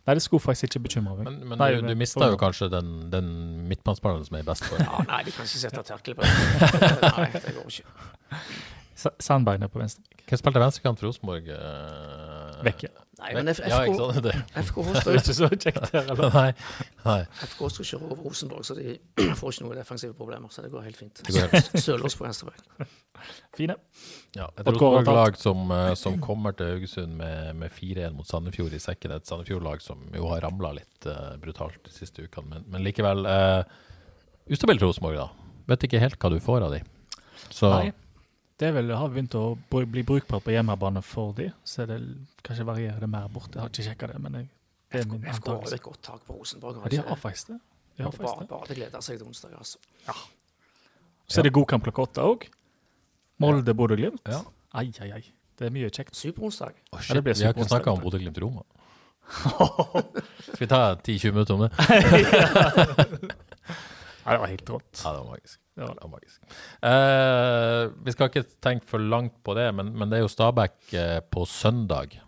nei, det skulle faktisk ikke bekymre meg. Men, men Nei, du, du mista jo kanskje den, den midtbanespilleren som er best for Ja, nei, de kan ikke sette terkel på det. Nei, det går ikke. Sa- Sandberg er på venstre. Hvem spilte venstrekant for Rosenborg? Uh, Vekke. Nei, men F- Ja, FK, sant? FKH står ikke så kjekt her, eller? Nei. Nei. FK skal kjøre over Rosenborg, så de får ikke noen defensive problemer. Så det går helt fint. Det går helt Sølås på venstreback. Fine. Ja, et Rosenborg-lag som, eh, som kommer til Haugesund med, med 4-1 mot Sandefjord i sekken. Et Sandefjord-lag som jo har ramla litt uh, brutalt de siste ukene. Men, men likevel uh, ustabilt Rosenborg, da. Vet ikke helt hva du får av de. Så Nei. Det vel, har begynt å bli brukbart på hjemmebane for de, så det kanskje varierer det mer borte. Jeg har ikke sjekka det, men jeg, det er min FK har antakelse. et godt tak på Rosenborg. Ja, de har faktisk det. De har Bare, det. bare til glede seg til onsdag, altså. Så er det god kamp klokka åtte òg. Molde-Bodø-Glimt. Ja. Ai, ai, ai. Det er mye kjekt. Superonsdag. Oh, shit, det vi har ikke snakka om. Bodø-Glimt-Roma. Skal vi ta 10-20 minutter om det? Nei, det var helt rått. Ja, det var magisk. Det var magisk. Uh, vi skal ikke tenke for langt på det, men, men det er jo Stabæk eh, på søndag.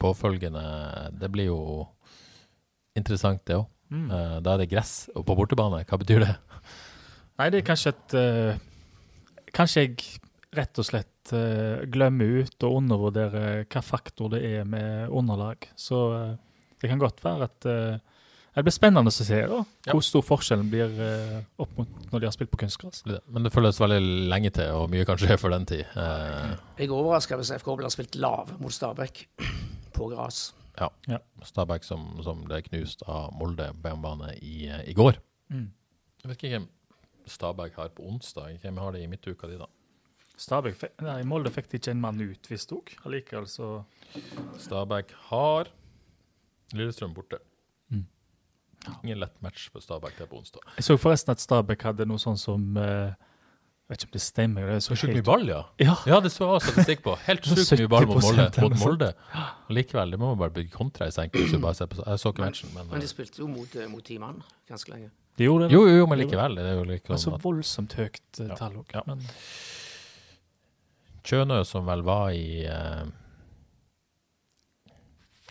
Påfølgende Det blir jo interessant, det òg. Mm. Uh, da er det gress og på bortebane. Hva betyr det? Nei, det er kanskje et uh, Kanskje jeg rett og slett uh, glemmer ut og undervurderer hva faktor det er med underlag. Så uh, det kan godt være at uh, Det blir spennende å se da, Ja. hvor stor forskjellen blir eh, opp mot når de har spilt på kunstgras. Men det føles veldig lenge til, og mye kan skje for den tid. Eh, Jeg er overraska hvis FK blir spilt lav mot Stabæk på gress. ja. Ja. Stabæk som, som ble knust av Molde på hjemmebane i, eh, i går. Mm. Jeg vet ikke hvem Stabæk har på onsdag. Hvem har det i midtuka di, da? Stabæk, nei, Molde fikk de ikke en mann ut, visstnok. Allikevel så Stabæk har Lillestrøm borte. Mm. Ingen lett match for Stabæk det på onsdag. Jeg så forresten at Stabæk hadde noe sånn som eh, Jeg vet ikke om det stemmer. Det er så sjukt mye ball, ja. Ja. Ja, det så jeg statistikk på. Helt sjukt mye ball mot Molde. Mot Molde. Og likevel, det må man bare bygge kontra i senk. hvis bare ser på- Jeg så ikke matchen, men, Men de spilte jo mot, eh, mot ti mann ganske lenge. De gjorde det. Jo, jo, jo, men likevel. Det er jo like Men så sånn voldsomt høyt eh, tall òg. Ja. Kjønø, som vel var i eh,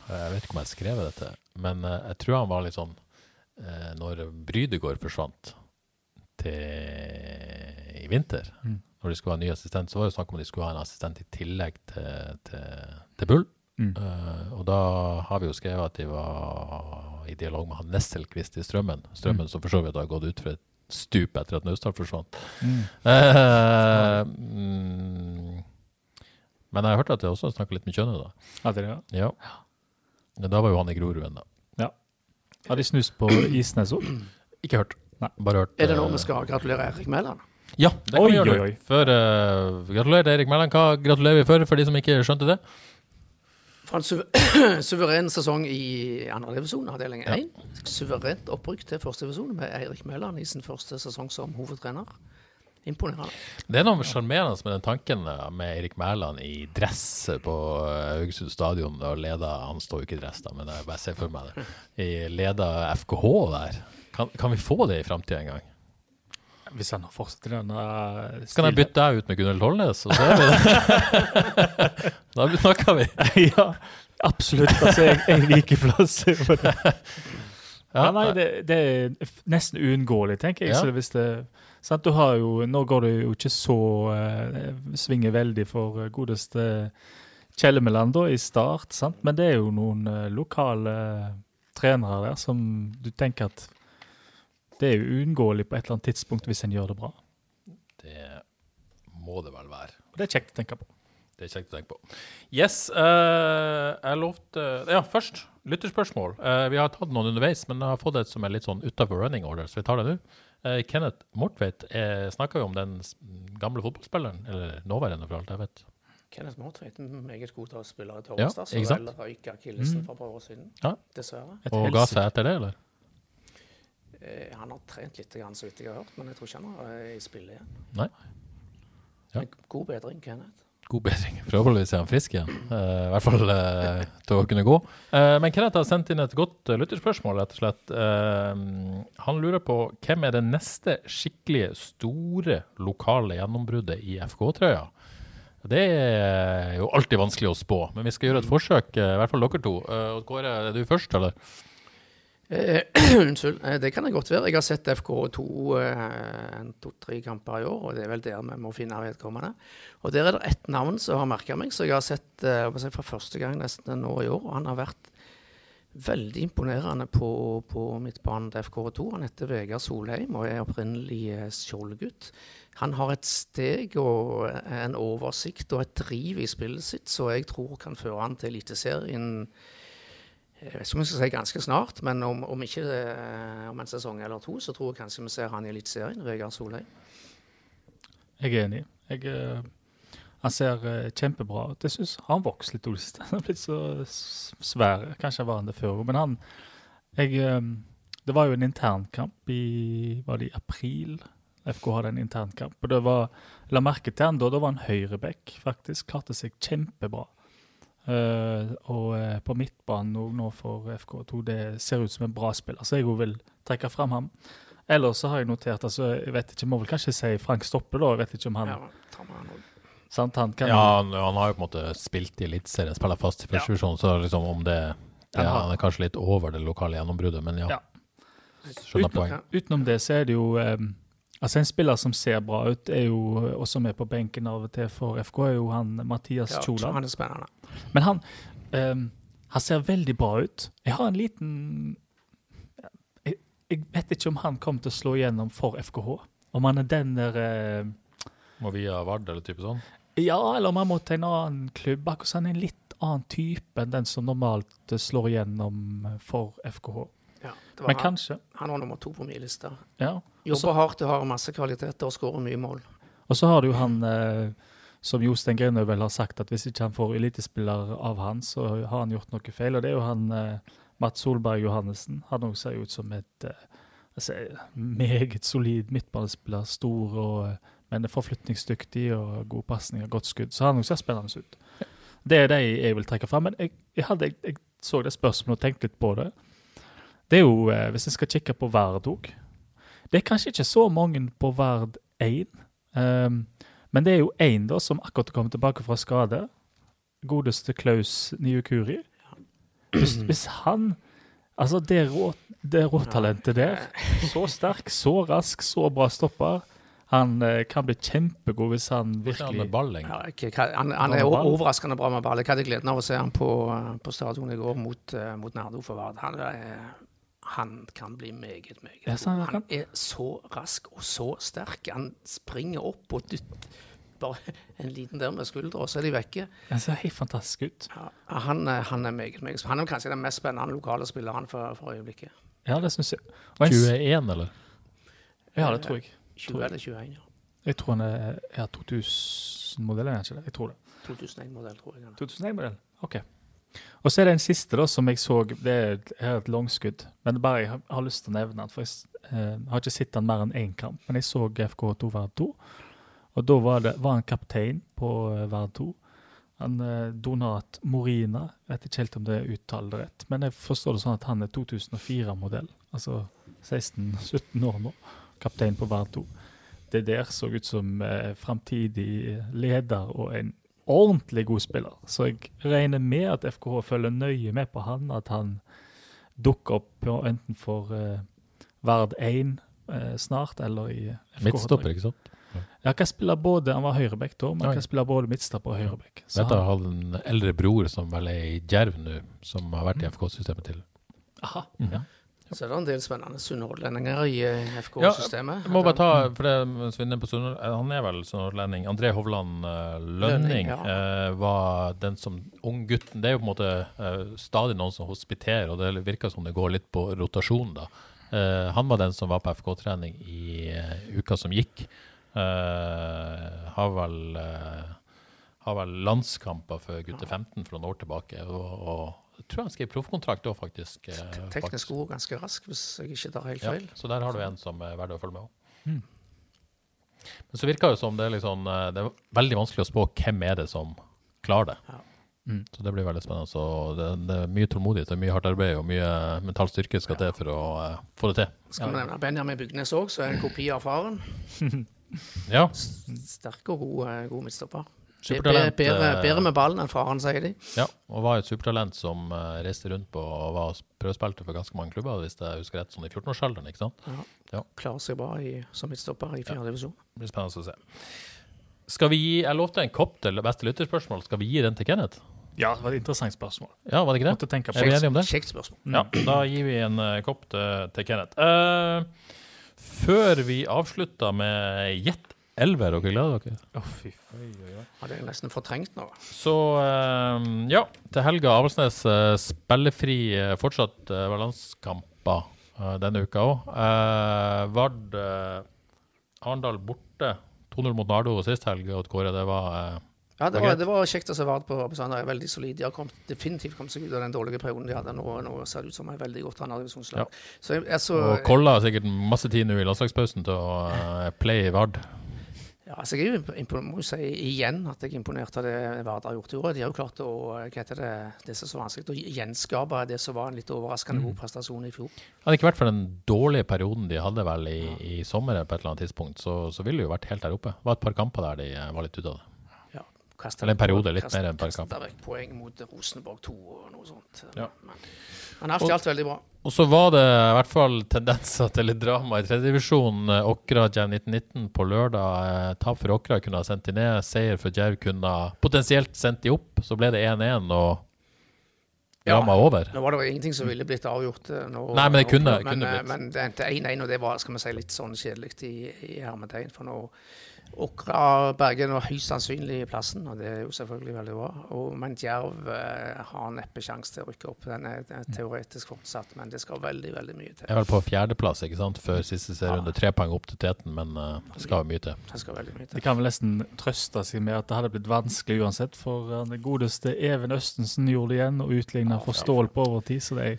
Jeg vet ikke om jeg har skrevet dette, men eh, jeg tror han var litt sånn eh, Når Brydegård forsvant til i vinter, Mm. når de skulle ha en ny assistent, så var det snakk om at de skulle ha en assistent i tillegg til, til, til Bull. Mm. Eh, og da har vi jo skrevet at de var i dialog med han Nesselquist i Strømmen. Strømmen Mm. som for så vidt har gått ut for et stup etter at Naustdal forsvant. mm. Eh, mm, men jeg har hørt at jeg også snakka litt med Kjønne, da. Ja, det er det. Ja. Men da var jo han i Groruden, da. Har de snust på Isnes òg? Ikke hørt. Nei. Bare hørt. Er det nå eh, vi skal gratulere Erik Mæland? Ja, det kan Oi, vi gjøre. oi, oi. Før, uh, gratulerer, Erik Mæland. Hva gratulerer vi for, for de som ikke skjønte det? For en suver suveren sesong i andredivisjon, avdeling Ja. 1. Suverent opprykk til førstedivisjon med Eirik Mæland i sin første sesong som hovedtrener. Imponerende. Det er noe sjarmerende med den tanken eh, med Erik Mæland i dress på eh, Haugesund stadion og leder Han står jo ikke i dress, da, men jeg bare ser for meg det. I leder FKH der. Kan, kan vi få det i framtida en gang? Hvis han fortsetter fortsatt i den uh, Kan jeg bytte deg ut med Gunhild Tollnes, og så er vi det? da snakker vi. ja, absolutt. Altså, jeg, jeg liker plass på det. Ja, nei, det, det er nesten uunngåelig, tenker jeg. Ja. Så hvis det, sant, du har jo, nå går det jo ikke så uh, Svinger veldig for eh, godeste Kjellemeland da, i start, sant? men det er jo noen eh, lokale trenere der som du tenker at det er jo uunngåelig på et eller annet tidspunkt hvis en gjør det bra. Det må det vel være. Og det er kjekt å tenke på. Det er kjekt å tenke på. Yes, uh, jeg lovte Ja, først lytterspørsmål. Uh, vi har tatt noen underveis, men jeg har fått et som er litt sånn utafor running order, så vi tar det nå. Eh, Kenneth Mortveit, uh, snakka jo om den gamle fotballspilleren, eller nåværende for alt jeg vet. Kenneth Mortveit, meget god til å spille i Ja, Torvastad, så vel røyka akillesen Mm. for et par år siden. Ja. Dessverre. Et Og ga seg etter det, eller? Eh, han har trent litt, grann, så vidt jeg har hørt, men jeg tror ikke han er i spillet igjen. Nei. Ja. Men God bedring, Kenneth. God bedring. Forhåpentligvis er han frisk igjen. Uh, I hvert fall uh, til å kunne gå. Uh, men Kenneth har sendt inn et godt lytterspørsmål, rett og slett. Han lurer på hvem er det neste skikkelige store lokale gjennombruddet i FK-trøya? Det er jo alltid vanskelig å spå, men vi skal gjøre et forsøk, i hvert fall dere to. Kåre, er du først, eller? Eh, Unnskyld. Eh, Det kan det godt være. Jeg har sett FK2 eh, to-tre kamper i år, og det er vel der vi må finne vedkommende. Og der er det ett navn som har merka meg, som jeg har sett jeg for første gang nesten nå i år. og Han har vært veldig imponerende på, på midtbanen til FK2. Han heter Vegard Solheim og er opprinnelig skjoldgutt. Han har et steg og en oversikt og et driv i spillet sitt som jeg tror kan føre han til Eliteserien jeg vet ikke om jeg skal si ganske snart, men om, om ikke eh, om en sesong eller to, så tror jeg kanskje vi ser han i Eliteserien, Vegard Solheim. Jeg er enig. Jeg, eh, han ser eh, kjempebra ut. Jeg syns han vokser litt Olsen. Han har blitt så svær. Kanskje var han det før, men han jeg, Det var jo en internkamp i Var det i april? FK hadde en internkamp. Og det var, La merke til han da. Da var han høyreback, faktisk. Klarte seg kjempebra. Eh, og uh, på midtbanen nå for FK2, det ser ut som en bra spiller, så jeg vil trekke fram ham. Ellers så har jeg notert altså, jeg vet ikke, Må vel kanskje si Frank Stoppe, da. Jeg vet ikke om han Ja, han. Sant, han kan Ja, han, han har jo på en måte spilt i Eliteserien, spiller fast i første divisjon, så liksom om det det, Han Han er kanskje litt over det lokale gjennombruddet, men ja. Ja. Skjønner Uten, poeng. utenom det så er det jo eh, Altså En spiller som ser bra ut, er jo, og som er på benken av og til for FK, er jo han Mathias Ja, han er spennende. Men han, um, han ser veldig bra ut. Jeg har en liten jeg, jeg vet ikke om han kommer til å slå igjennom for FKH. Om han er den der uh, Må via Vard eller type sånn? Ja, eller om han må til en annen klubb. Akkurat som han er en litt annen type enn den som normalt eh, slår igjennom for FKH. Ja, det var Men han, kanskje. han var nummer to på min liste. Ja. Jobber hardt og har masse kvaliteter og skårer mye mål. Og så har du jo han eh, som Jostein Grinøy vel har sagt, at hvis ikke han får elitespiller av han, så har han gjort noe feil. Og det er jo han eh, Mats Solberg Johannessen. Han òg ser ut som et eh, altså, meget solid midtbanespiller. Stor, og, eh, men forflytningsdyktig og god pasning og godt skudd. Så han òg ser spennende ut. Det er det jeg vil trekke fram. Men jeg, jeg, hadde, jeg, jeg så det spørsmålet og tenkte litt på det. Det er jo, eh, hvis jeg skal kikke på Vard òg Det er kanskje ikke så mange på Vard 1. Um, men det er jo én som akkurat kom tilbake fra skade. Godeste Klaus Niukuri. Hvis, hvis han Altså, det, rå, det råtalentet der, så sterk, så rask, så bra stopper Han eh, kan bli kjempegod hvis han Virkelig. Med ball. Ja, okay. han, han er ball. overraskende bra med ball. Jeg hadde gleden av å se han på, på stadion i går mot, eh, mot Nardo for Vard. Han, er- han kan bli meget, meget god. Han er så rask og så sterk. Han springer opp og dytter bare en liten der med skuldra, og så er de vekke. Han ser helt fantastisk ut. Ja, han, er- han er meget, meget Han er kanskje den mest spennende lokale spilleren for, for øyeblikket. Ja, det syns jeg. Og 21, eller? ja, det tror jeg. 20 eller 21, ja. Jeg tror han er ja, 2000-modell, er han ikke det? Jeg tror det. 2001-modell, tror jeg. er. 2001-modell. OK. Og så er det en siste da, som jeg så. Det er et, langskudd. Men bare jeg har, lyst til å nevne den. For jeg eh, har ikke sett den mer enn én kamp. Men jeg så FK2 Verd 2. Og da var, det, var han kaptein på eh, Verd 2. Han eh, Donat Morina. Jeg vet ikke helt om det er uttalt rett. Men jeg forstår det sånn at han er 2004-modell. Altså 16-17 år nå. Kaptein på Verd 2. Det der så ut som eh, framtidig leder og en ordentlig god spiller. Så jeg regner med at FKH følger nøye med på han, at han dukker opp enten for uh, Verd 1 uh, snart, eller i FKH. Midtstopper, ikke sant? Ja, kan spille både, Han var høyreback da, men Oi. kan spille både midtstopper og høyreback. Vet du, jeg har en eldre bror som vel er i Djerv nå, som har vært i FK-systemet til. Aha, mm. ja. Så er det en del spennende sunnhordlendinger i eh, FK-systemet. Jeg må bare ta, for det, mens vi er på Sunnhord, eh, Han er vel sunnhordlending. André Hovland eh, Lønning Lønning, ja. var den som Unggutten Det er jo på en måte stadig noen som hospiterer, og det virker som det går litt på rotasjon, da. Han var den som var på FK-trening i uka som gikk. Har vel har vel landskamper for gutter 15 for noen år tilbake. Og, og jeg tror han skrev proffkontrakt òg, faktisk. eh, faktisk. Teknisk god ganske rask, hvis jeg ikke tar helt Ja, feil. så der har du en som er verdt å følge med òg. Men så virker det som det er, liksom, eh, det er veldig vanskelig å spå hvem er det som klarer det. Ja. Mm. Så det blir veldig spennende. Så det, det er mye tålmodighet, det er mye hardt arbeid og mye mental styrke skal til for å uh, få det til. Skal vi nevne Benjamin Bygnes òg, som er en kopi av faren. Ja, Sterk og god, eh, god midtstopper. Supertalent, Bedre, eh, bedre med ballen enn faren, sier de. ja, og var et supertalent som eh, reiste rundt på og var prøvespilte for ganske mange klubber, hvis jeg husker rett, sånn i 14-årsalderen. ikke sant? Ja. Klarer seg bra i, som midtstopper i fjerde divisjon. Det blir spennende å se. Skal vi gi, Jeg lovte en kopp til beste lytterspørsmål. Skal vi gi den til Kenneth? Ja, det var et interessant spørsmål. Ja, var det ikke det? Måtte Er vi enige om det? Kjekt spørsmål. Ja, da gir vi en eh, kopp til, til Kenneth. Uh, før vi avslutter med Jet Elver, dere gleder dere? Å, fy faen. Hadde jeg nesten fortrengt nå. Så eh, ja, til helga Avaldsnes uh, spillefri eh, fortsatt uh, landskamper eh, denne uka òg. Vard eh, Arendal borte. 2-0 mot Nardo sist helg, og Kåre, det var eh, Ja, det er var, det var kjekt å se Vard på, på Sandøy. Veldig solid. De har kommet, definitivt kommet seg ut av den dårlige perioden de hadde. Nå, nå ser det ut som et veldig godt andredivisjonslag. Ja. Så jeg, altså, Og Kolla har sikkert masse tid nå i landslagspausen til å eh, play Vard. Ja, altså jeg må jo si igjen at jeg er imponert av det Vardø har gjort i år. De har jo klart å hva heter det, det som er så vanskelig, å gjenskape det som var en litt overraskende Mm. god prestasjon i fjor. Hadde det ikke vært for den dårlige perioden de hadde vel i, i sommer, på et eller annet tidspunkt, så, så ville det jo vært helt der oppe. Det var et par kamper der de eh, var litt ute av det. Ja, kastet Eller en periode, litt kastet- mer enn et par kamper. vekk poeng mot Rosenborg 2 og noe sånt. Ja. Men, men har stjålet veldig bra. Og så var det i hvert fall tendenser til litt drama i tredjedivisjon. Åkra Jerv 1919 på lørdag. Eh, Tap for Åkra kunne ha sendt de ned. Seier for Jerv kunne potensielt sendt de opp. Så ble det 1-1, og Ja. drama over. Nå var det jo ingenting som ville blitt avgjort. eh, Nå, Nei, men det kunne- nå- men, kunne eh, blitt. Men det endte 1-1, og det var skal vi si, litt sånn kjedelig i, i hermetegn. For nå Åkra Bergen var høyst sannsynlig i plassen, og det er jo selvfølgelig veldig bra. Og, men Djerv eh, har neppe sjanse til å rykke opp. Den er, den er teoretisk fortsatt, men det skal veldig, veldig mye til. Jeg er vel på fjerdeplass ikke sant, før siste serierunde. Tre poeng opp til teten, men uh, det skal mye til. Det skal veldig mye De til. kan vel nesten trøste seg med at det hadde blitt vanskelig uansett, for uh, den godeste Even Østensen gjorde det igjen og utligna for Stål på overtid, så de,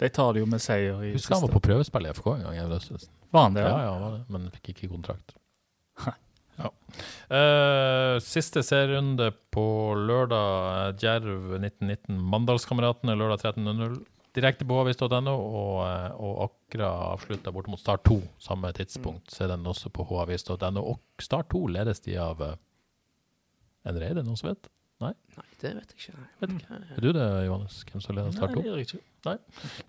de tar det jo med seier i Husker han var på prøvespill i FK en gang. Even Østensen. Var han det? Ja, Ja, ja, var det, men fikk ikke kontrakt. Ja. Uh, siste serierunde på lørdag. eh, Djerv 1919 Mandalskameratene lørdag 13.00. Direkte på havis.no, og, eh, og Akra avslutta bort mot Start 2 samme tidspunkt. Se den også på havis.no. Og Start 2 ledes de av uh, en reide, noen som vet? Nei, Nei, det vet jeg ikke. Nei. Vet ikke. Er du det, Johannes? Hvem som leder Start 2? Nei, det gjør jeg ikke.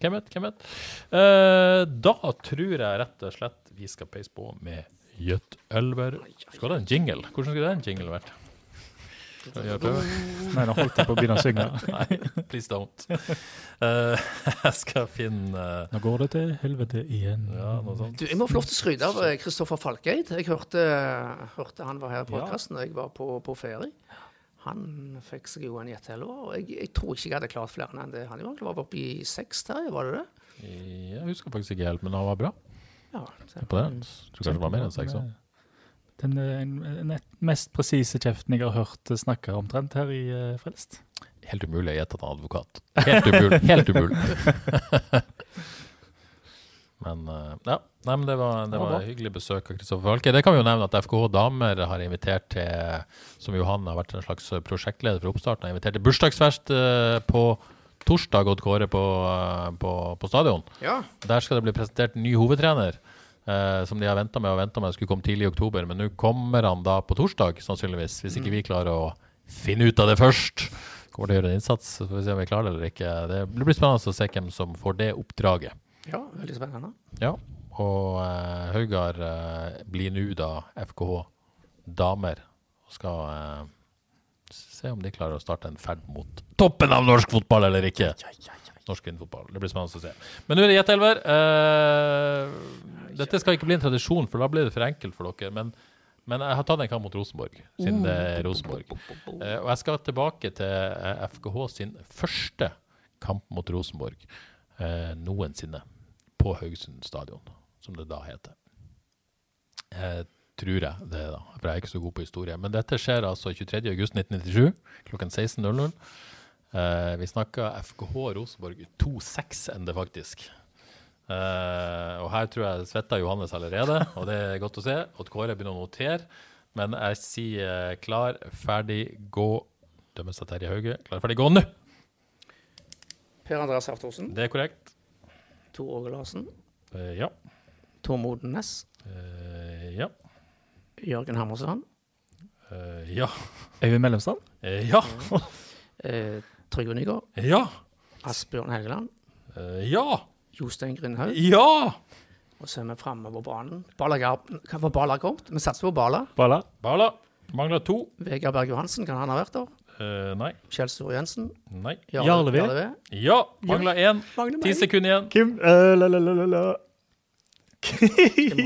Hvem vet, hvem vet. Uh, da tror jeg rett og slett vi skal peise på med Gjøtt Elver. Skal det en jingle? Hvordan skulle den jingle vært? Nei, nå holdt jeg på å begynne å synge. Nei, please don't. Uh, jeg skal finne uh... Nå går det til helvete igjen. Ja, noe sånt. Du, jeg må få lov til å skryte av eh, Kristoffer Falkeid. Jeg hørte, hørte han var her i podkasten da jeg var på, på ferie. Han fikk seg jo en gjetteelver, og jeg, jeg tror ikke jeg hadde klart flere enn det han gjorde. Det var oppe i seks der, var det det? Jeg husker faktisk ikke helt, men han var bra. Ja, det På den. Jeg tror kanskje det var mer enn seks år. Den eh, mest presise kjeften jeg har hørt snakke omtrent her i uh, Frelst. Helt umulig å gjette at han er advokat. Helt umulig. Helt umulig. Men uh, ja, Nei, men det var, det var hyggelig besøk av Kristoffer Falke. Det kan vi jo nevne at FKH Damer har invitert til, som Johan har vært en slags prosjektleder for oppstarten, har invitert til bursdagsfest uh, på torsdag, Odd Kåre, på, på, på stadion. Ja, Der skal det bli presentert en ny hovedtrener. Eh, som de har venta med og venta med skulle komme tidlig i oktober. Men nå kommer han da på torsdag, sannsynligvis. Hvis ikke vi klarer å finne ut av det først. Kommer til å gjøre en innsats, så får vi se om vi klarer det eller ikke. Det blir spennende å se hvem som får det oppdraget. ja veldig spennende. Ja, og uh, Haugar eh, blir nå da FKH damer og skal eh, se om de klarer å starte en ferd mot toppen av norsk fotball eller ikke. Norsk kvinnefotball. Det blir spennende å se. Men nå er det Gjettelver. Uh, dette skal ikke bli en tradisjon, for da blir det for enkelt for dere. Men, men jeg har tatt en kamp mot Rosenborg, siden det er Rosenborg. Uh, og jeg skal tilbake til eh, FKH sin første kamp mot Rosenborg uh, noensinne på Haugesund stadion, som det da heter. Uh, tror jeg det, da. For jeg er ikke så god på historie. Men dette skjer altså 23.8.1997 klokken 16.00. Eh, vi snakka FKH Rosenborg 2-6 enn det faktisk. Uh, og her tror jeg svetta Johannes allerede, og det er godt å se. at Kåre begynner å notere. Men jeg sier klar, ferdig, gå. Dømmes av Terje Hauge. Klar, ferdig, gå nå! Per Andreas Aftorsen. Det er korrekt. Tor Åge Larsen. Uh, ja. Tom. Eh, ja. Jørgen Hammersland. Eh, ja. Øyvind Mellemstrand. Eh, ja. Trygve Nygaard. Ja. Asbjørn Helgeland. Eh, ja. Jostein Grindhaug. Ja! Og så er vi framme på banen. Bala Hva var Bala kommet? Vi satser på Bala. Bala. Bala. Mangler to. Vegard Berg Johansen, kan han ha vært der? Uh, nei. Kjell Store Jensen. Nei. Jarle V. V. Ja. Mangler én. Ti sekunder igjen. Kim? Uh, la, la, la, la, la.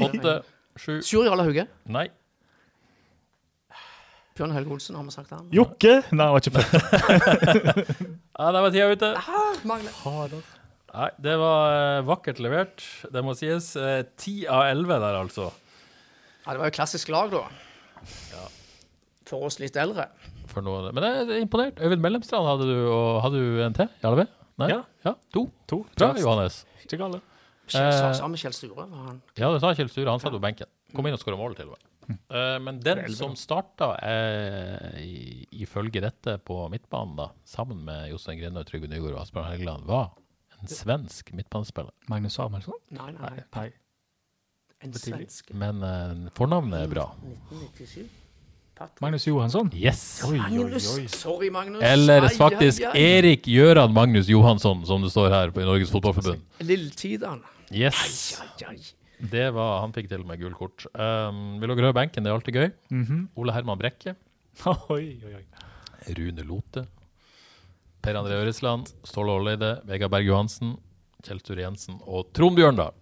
Åtte. Sju. Sjur Jarle Hauge. Nei. Bjørn Helge Olsen, har vi sagt han? Jokke? Nei, han var ikke født. Ja, der var tida ute. Mangler. Nei, det var eh, vakkert levert, det må sies. Eh, Ti av elleve der, altså. Ja, det var jo klassisk lag, da. Ja. For oss litt eldre. For noe. Men jeg er imponert. Øyvind Mellemstrand hadde du, og hadde du en til? Jarle? Nei? Ja. To. To. Bra, Johannes. Ikke galt. Kjell, Eh. sa med Kjell Sture. Var han. Ja, det sa Kjell Sture. Han satt på benken. Kom inn og skåra mål, til og med. Eh, men den som starta, eh, i- ifølge dette på midtbanen, da, sammen med Jostein og Trygve Nygaard og Asbjørn Helgeland, var en svensk midtbanespiller. Magnus Samuelsson? Nei, nei, nei. Nei. En svensk. Men eh, fornavnet er bra. 1997. Magnus Johansson? Yes! Magnus. Sorry, Magnus. Eller faktisk ai, ai. Erik Gjøran Magnus Johansson, som det står her på i Norges Fotballforbund. Lilletideren. Yes! Ai, ai. Det var, Han fikk til og med gult kort. Um, vi lå rød benken, det er alltid gøy. Mhm. Ole Herman Brekke. Oi, oi, oi. Rune Lote. Per André Øresland. Ståle Olleide. Vegard Berg Johansen. Kjell Sture Jensen og Trond Bjørndal.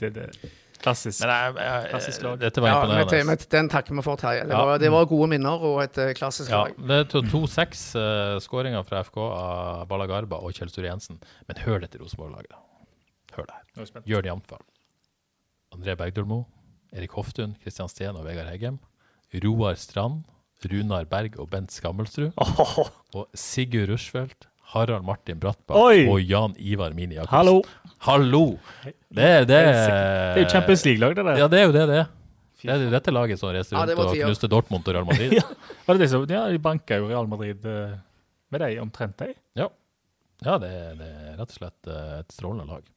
Det er det. Klassisk. Men jeg, jeg, Klassisk lag. dette var Ja, men, imponerende. men den takker vi for, Terje. Det, Ja. det var gode minner og et eh, klassisk Ja, lag. det er to- to-seks uh, skåringer fra FK av Balla Garba og Kjell Sture Jensen. Men hør dette Rosenborg-laget, da. Hør det her. Gjør det Jamtval. André Bergdølmo. Erik Hoftun. Kristian Steen og Vegard Heggem. Roar Strand. Runar Berg og Bent Skammelsrud. Og Sigurd Rushfeldt. Harald Martin Brattbakk Oi! og Jan Ivar Mini Jacobsen. Hallo! Hallo! Det, er- det, Det er jo Champions League-lag, det der. Ja, det er jo det det er. Det er jo dette laget som reiser rundt ja, og knuste Dortmund og Real Madrid. Var det det som, ja, de banka jo Real Madrid eh, med deg omtrent, de. Ja, ja det, det er rett og slett eh, et strålende lag.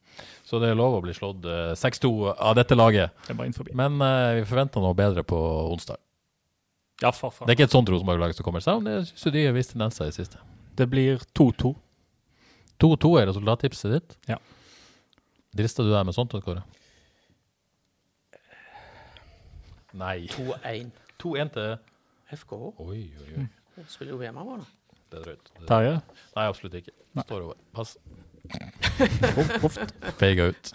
Så det er lov å bli slått eh, 6-2 av dette laget. Det var inn forbi. Men uh, vi forventer noe bedre på onsdag. Ja, for faen. Det er ikke et sånt Rosenborg-lag som kommer seg, men jeg syns de har vist tendenser i det siste. Det blir 2-2. 2-2 er resultattipset ditt. Ja. Drister du deg med sånt, Kåre? Nei. 2-1. 2-1 til FKH. Oi, oi, oi. Spiller jo hjemmebane. Det er drøyt. Terje? Nei, absolutt ikke. Står over. Pass. Huff. Feiga ut.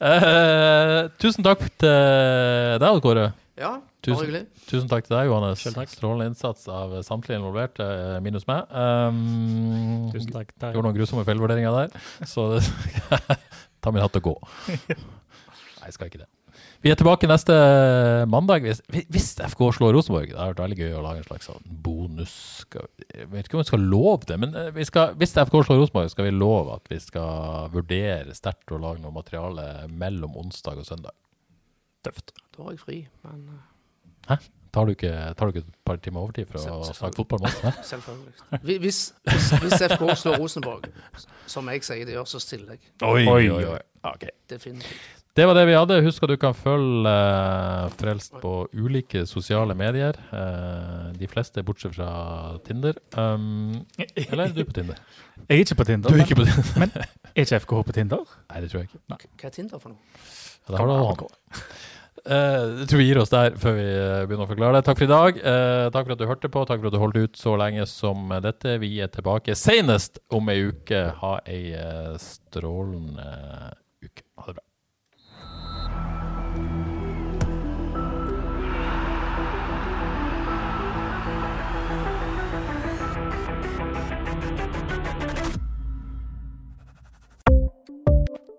Uh, tusen takk til deg, Kåre. Ja, Tusen- hyggelig. Tusen takk til deg, Johannes. Selv takk. Strålende innsats av samtlige involverte, eh, minus meg. Um, Tusen takk. Gjorde noen grusomme feilvurderinger der, så ta min hatt og gå. Nei, jeg skal ikke det. Vi er tilbake neste mandag. Hvis, hvis FK slår Rosenborg, det har vært veldig gøy å lage en slags sånn bonus. Jeg vet ikke om vi skal love det, men eh, vi skal, hvis FK slår Rosenborg, skal vi love at vi skal vurdere sterkt å lage noe materiale mellom onsdag og søndag. Tøft. Da har jeg fri, men eh, Hæ? Tar du ikke, tar du ikke et par timer overtid for å snakke fotball med oss? Selvfølgelig. Hvis, hvis, hvis FK slår Rosenborg, som jeg sier det gjør, så stiller jeg. Oi, oi, oi. Okay. Definitivt. Det var det vi hadde. Husk at du kan følge uh, Frelst på ulike sosiale medier. Uh, de fleste bortsett fra Tinder. Um, eller er du på Tinder? Jeg er ikke på Tinder. Du er men- ikke på Tinder? Er ikke FKH på Tinder? Nei, det tror jeg ikke. Hva er Tinder for noe? Ja, det har du hånd. Uh, jeg tror vi gir oss der før vi eh, begynner å forklare det. Takk for i dag. Uh, takk for at du hørte på. Takk for at du holdt ut så lenge som dette. Vi er tilbake senest om ei uke. Ha ei eh, strålende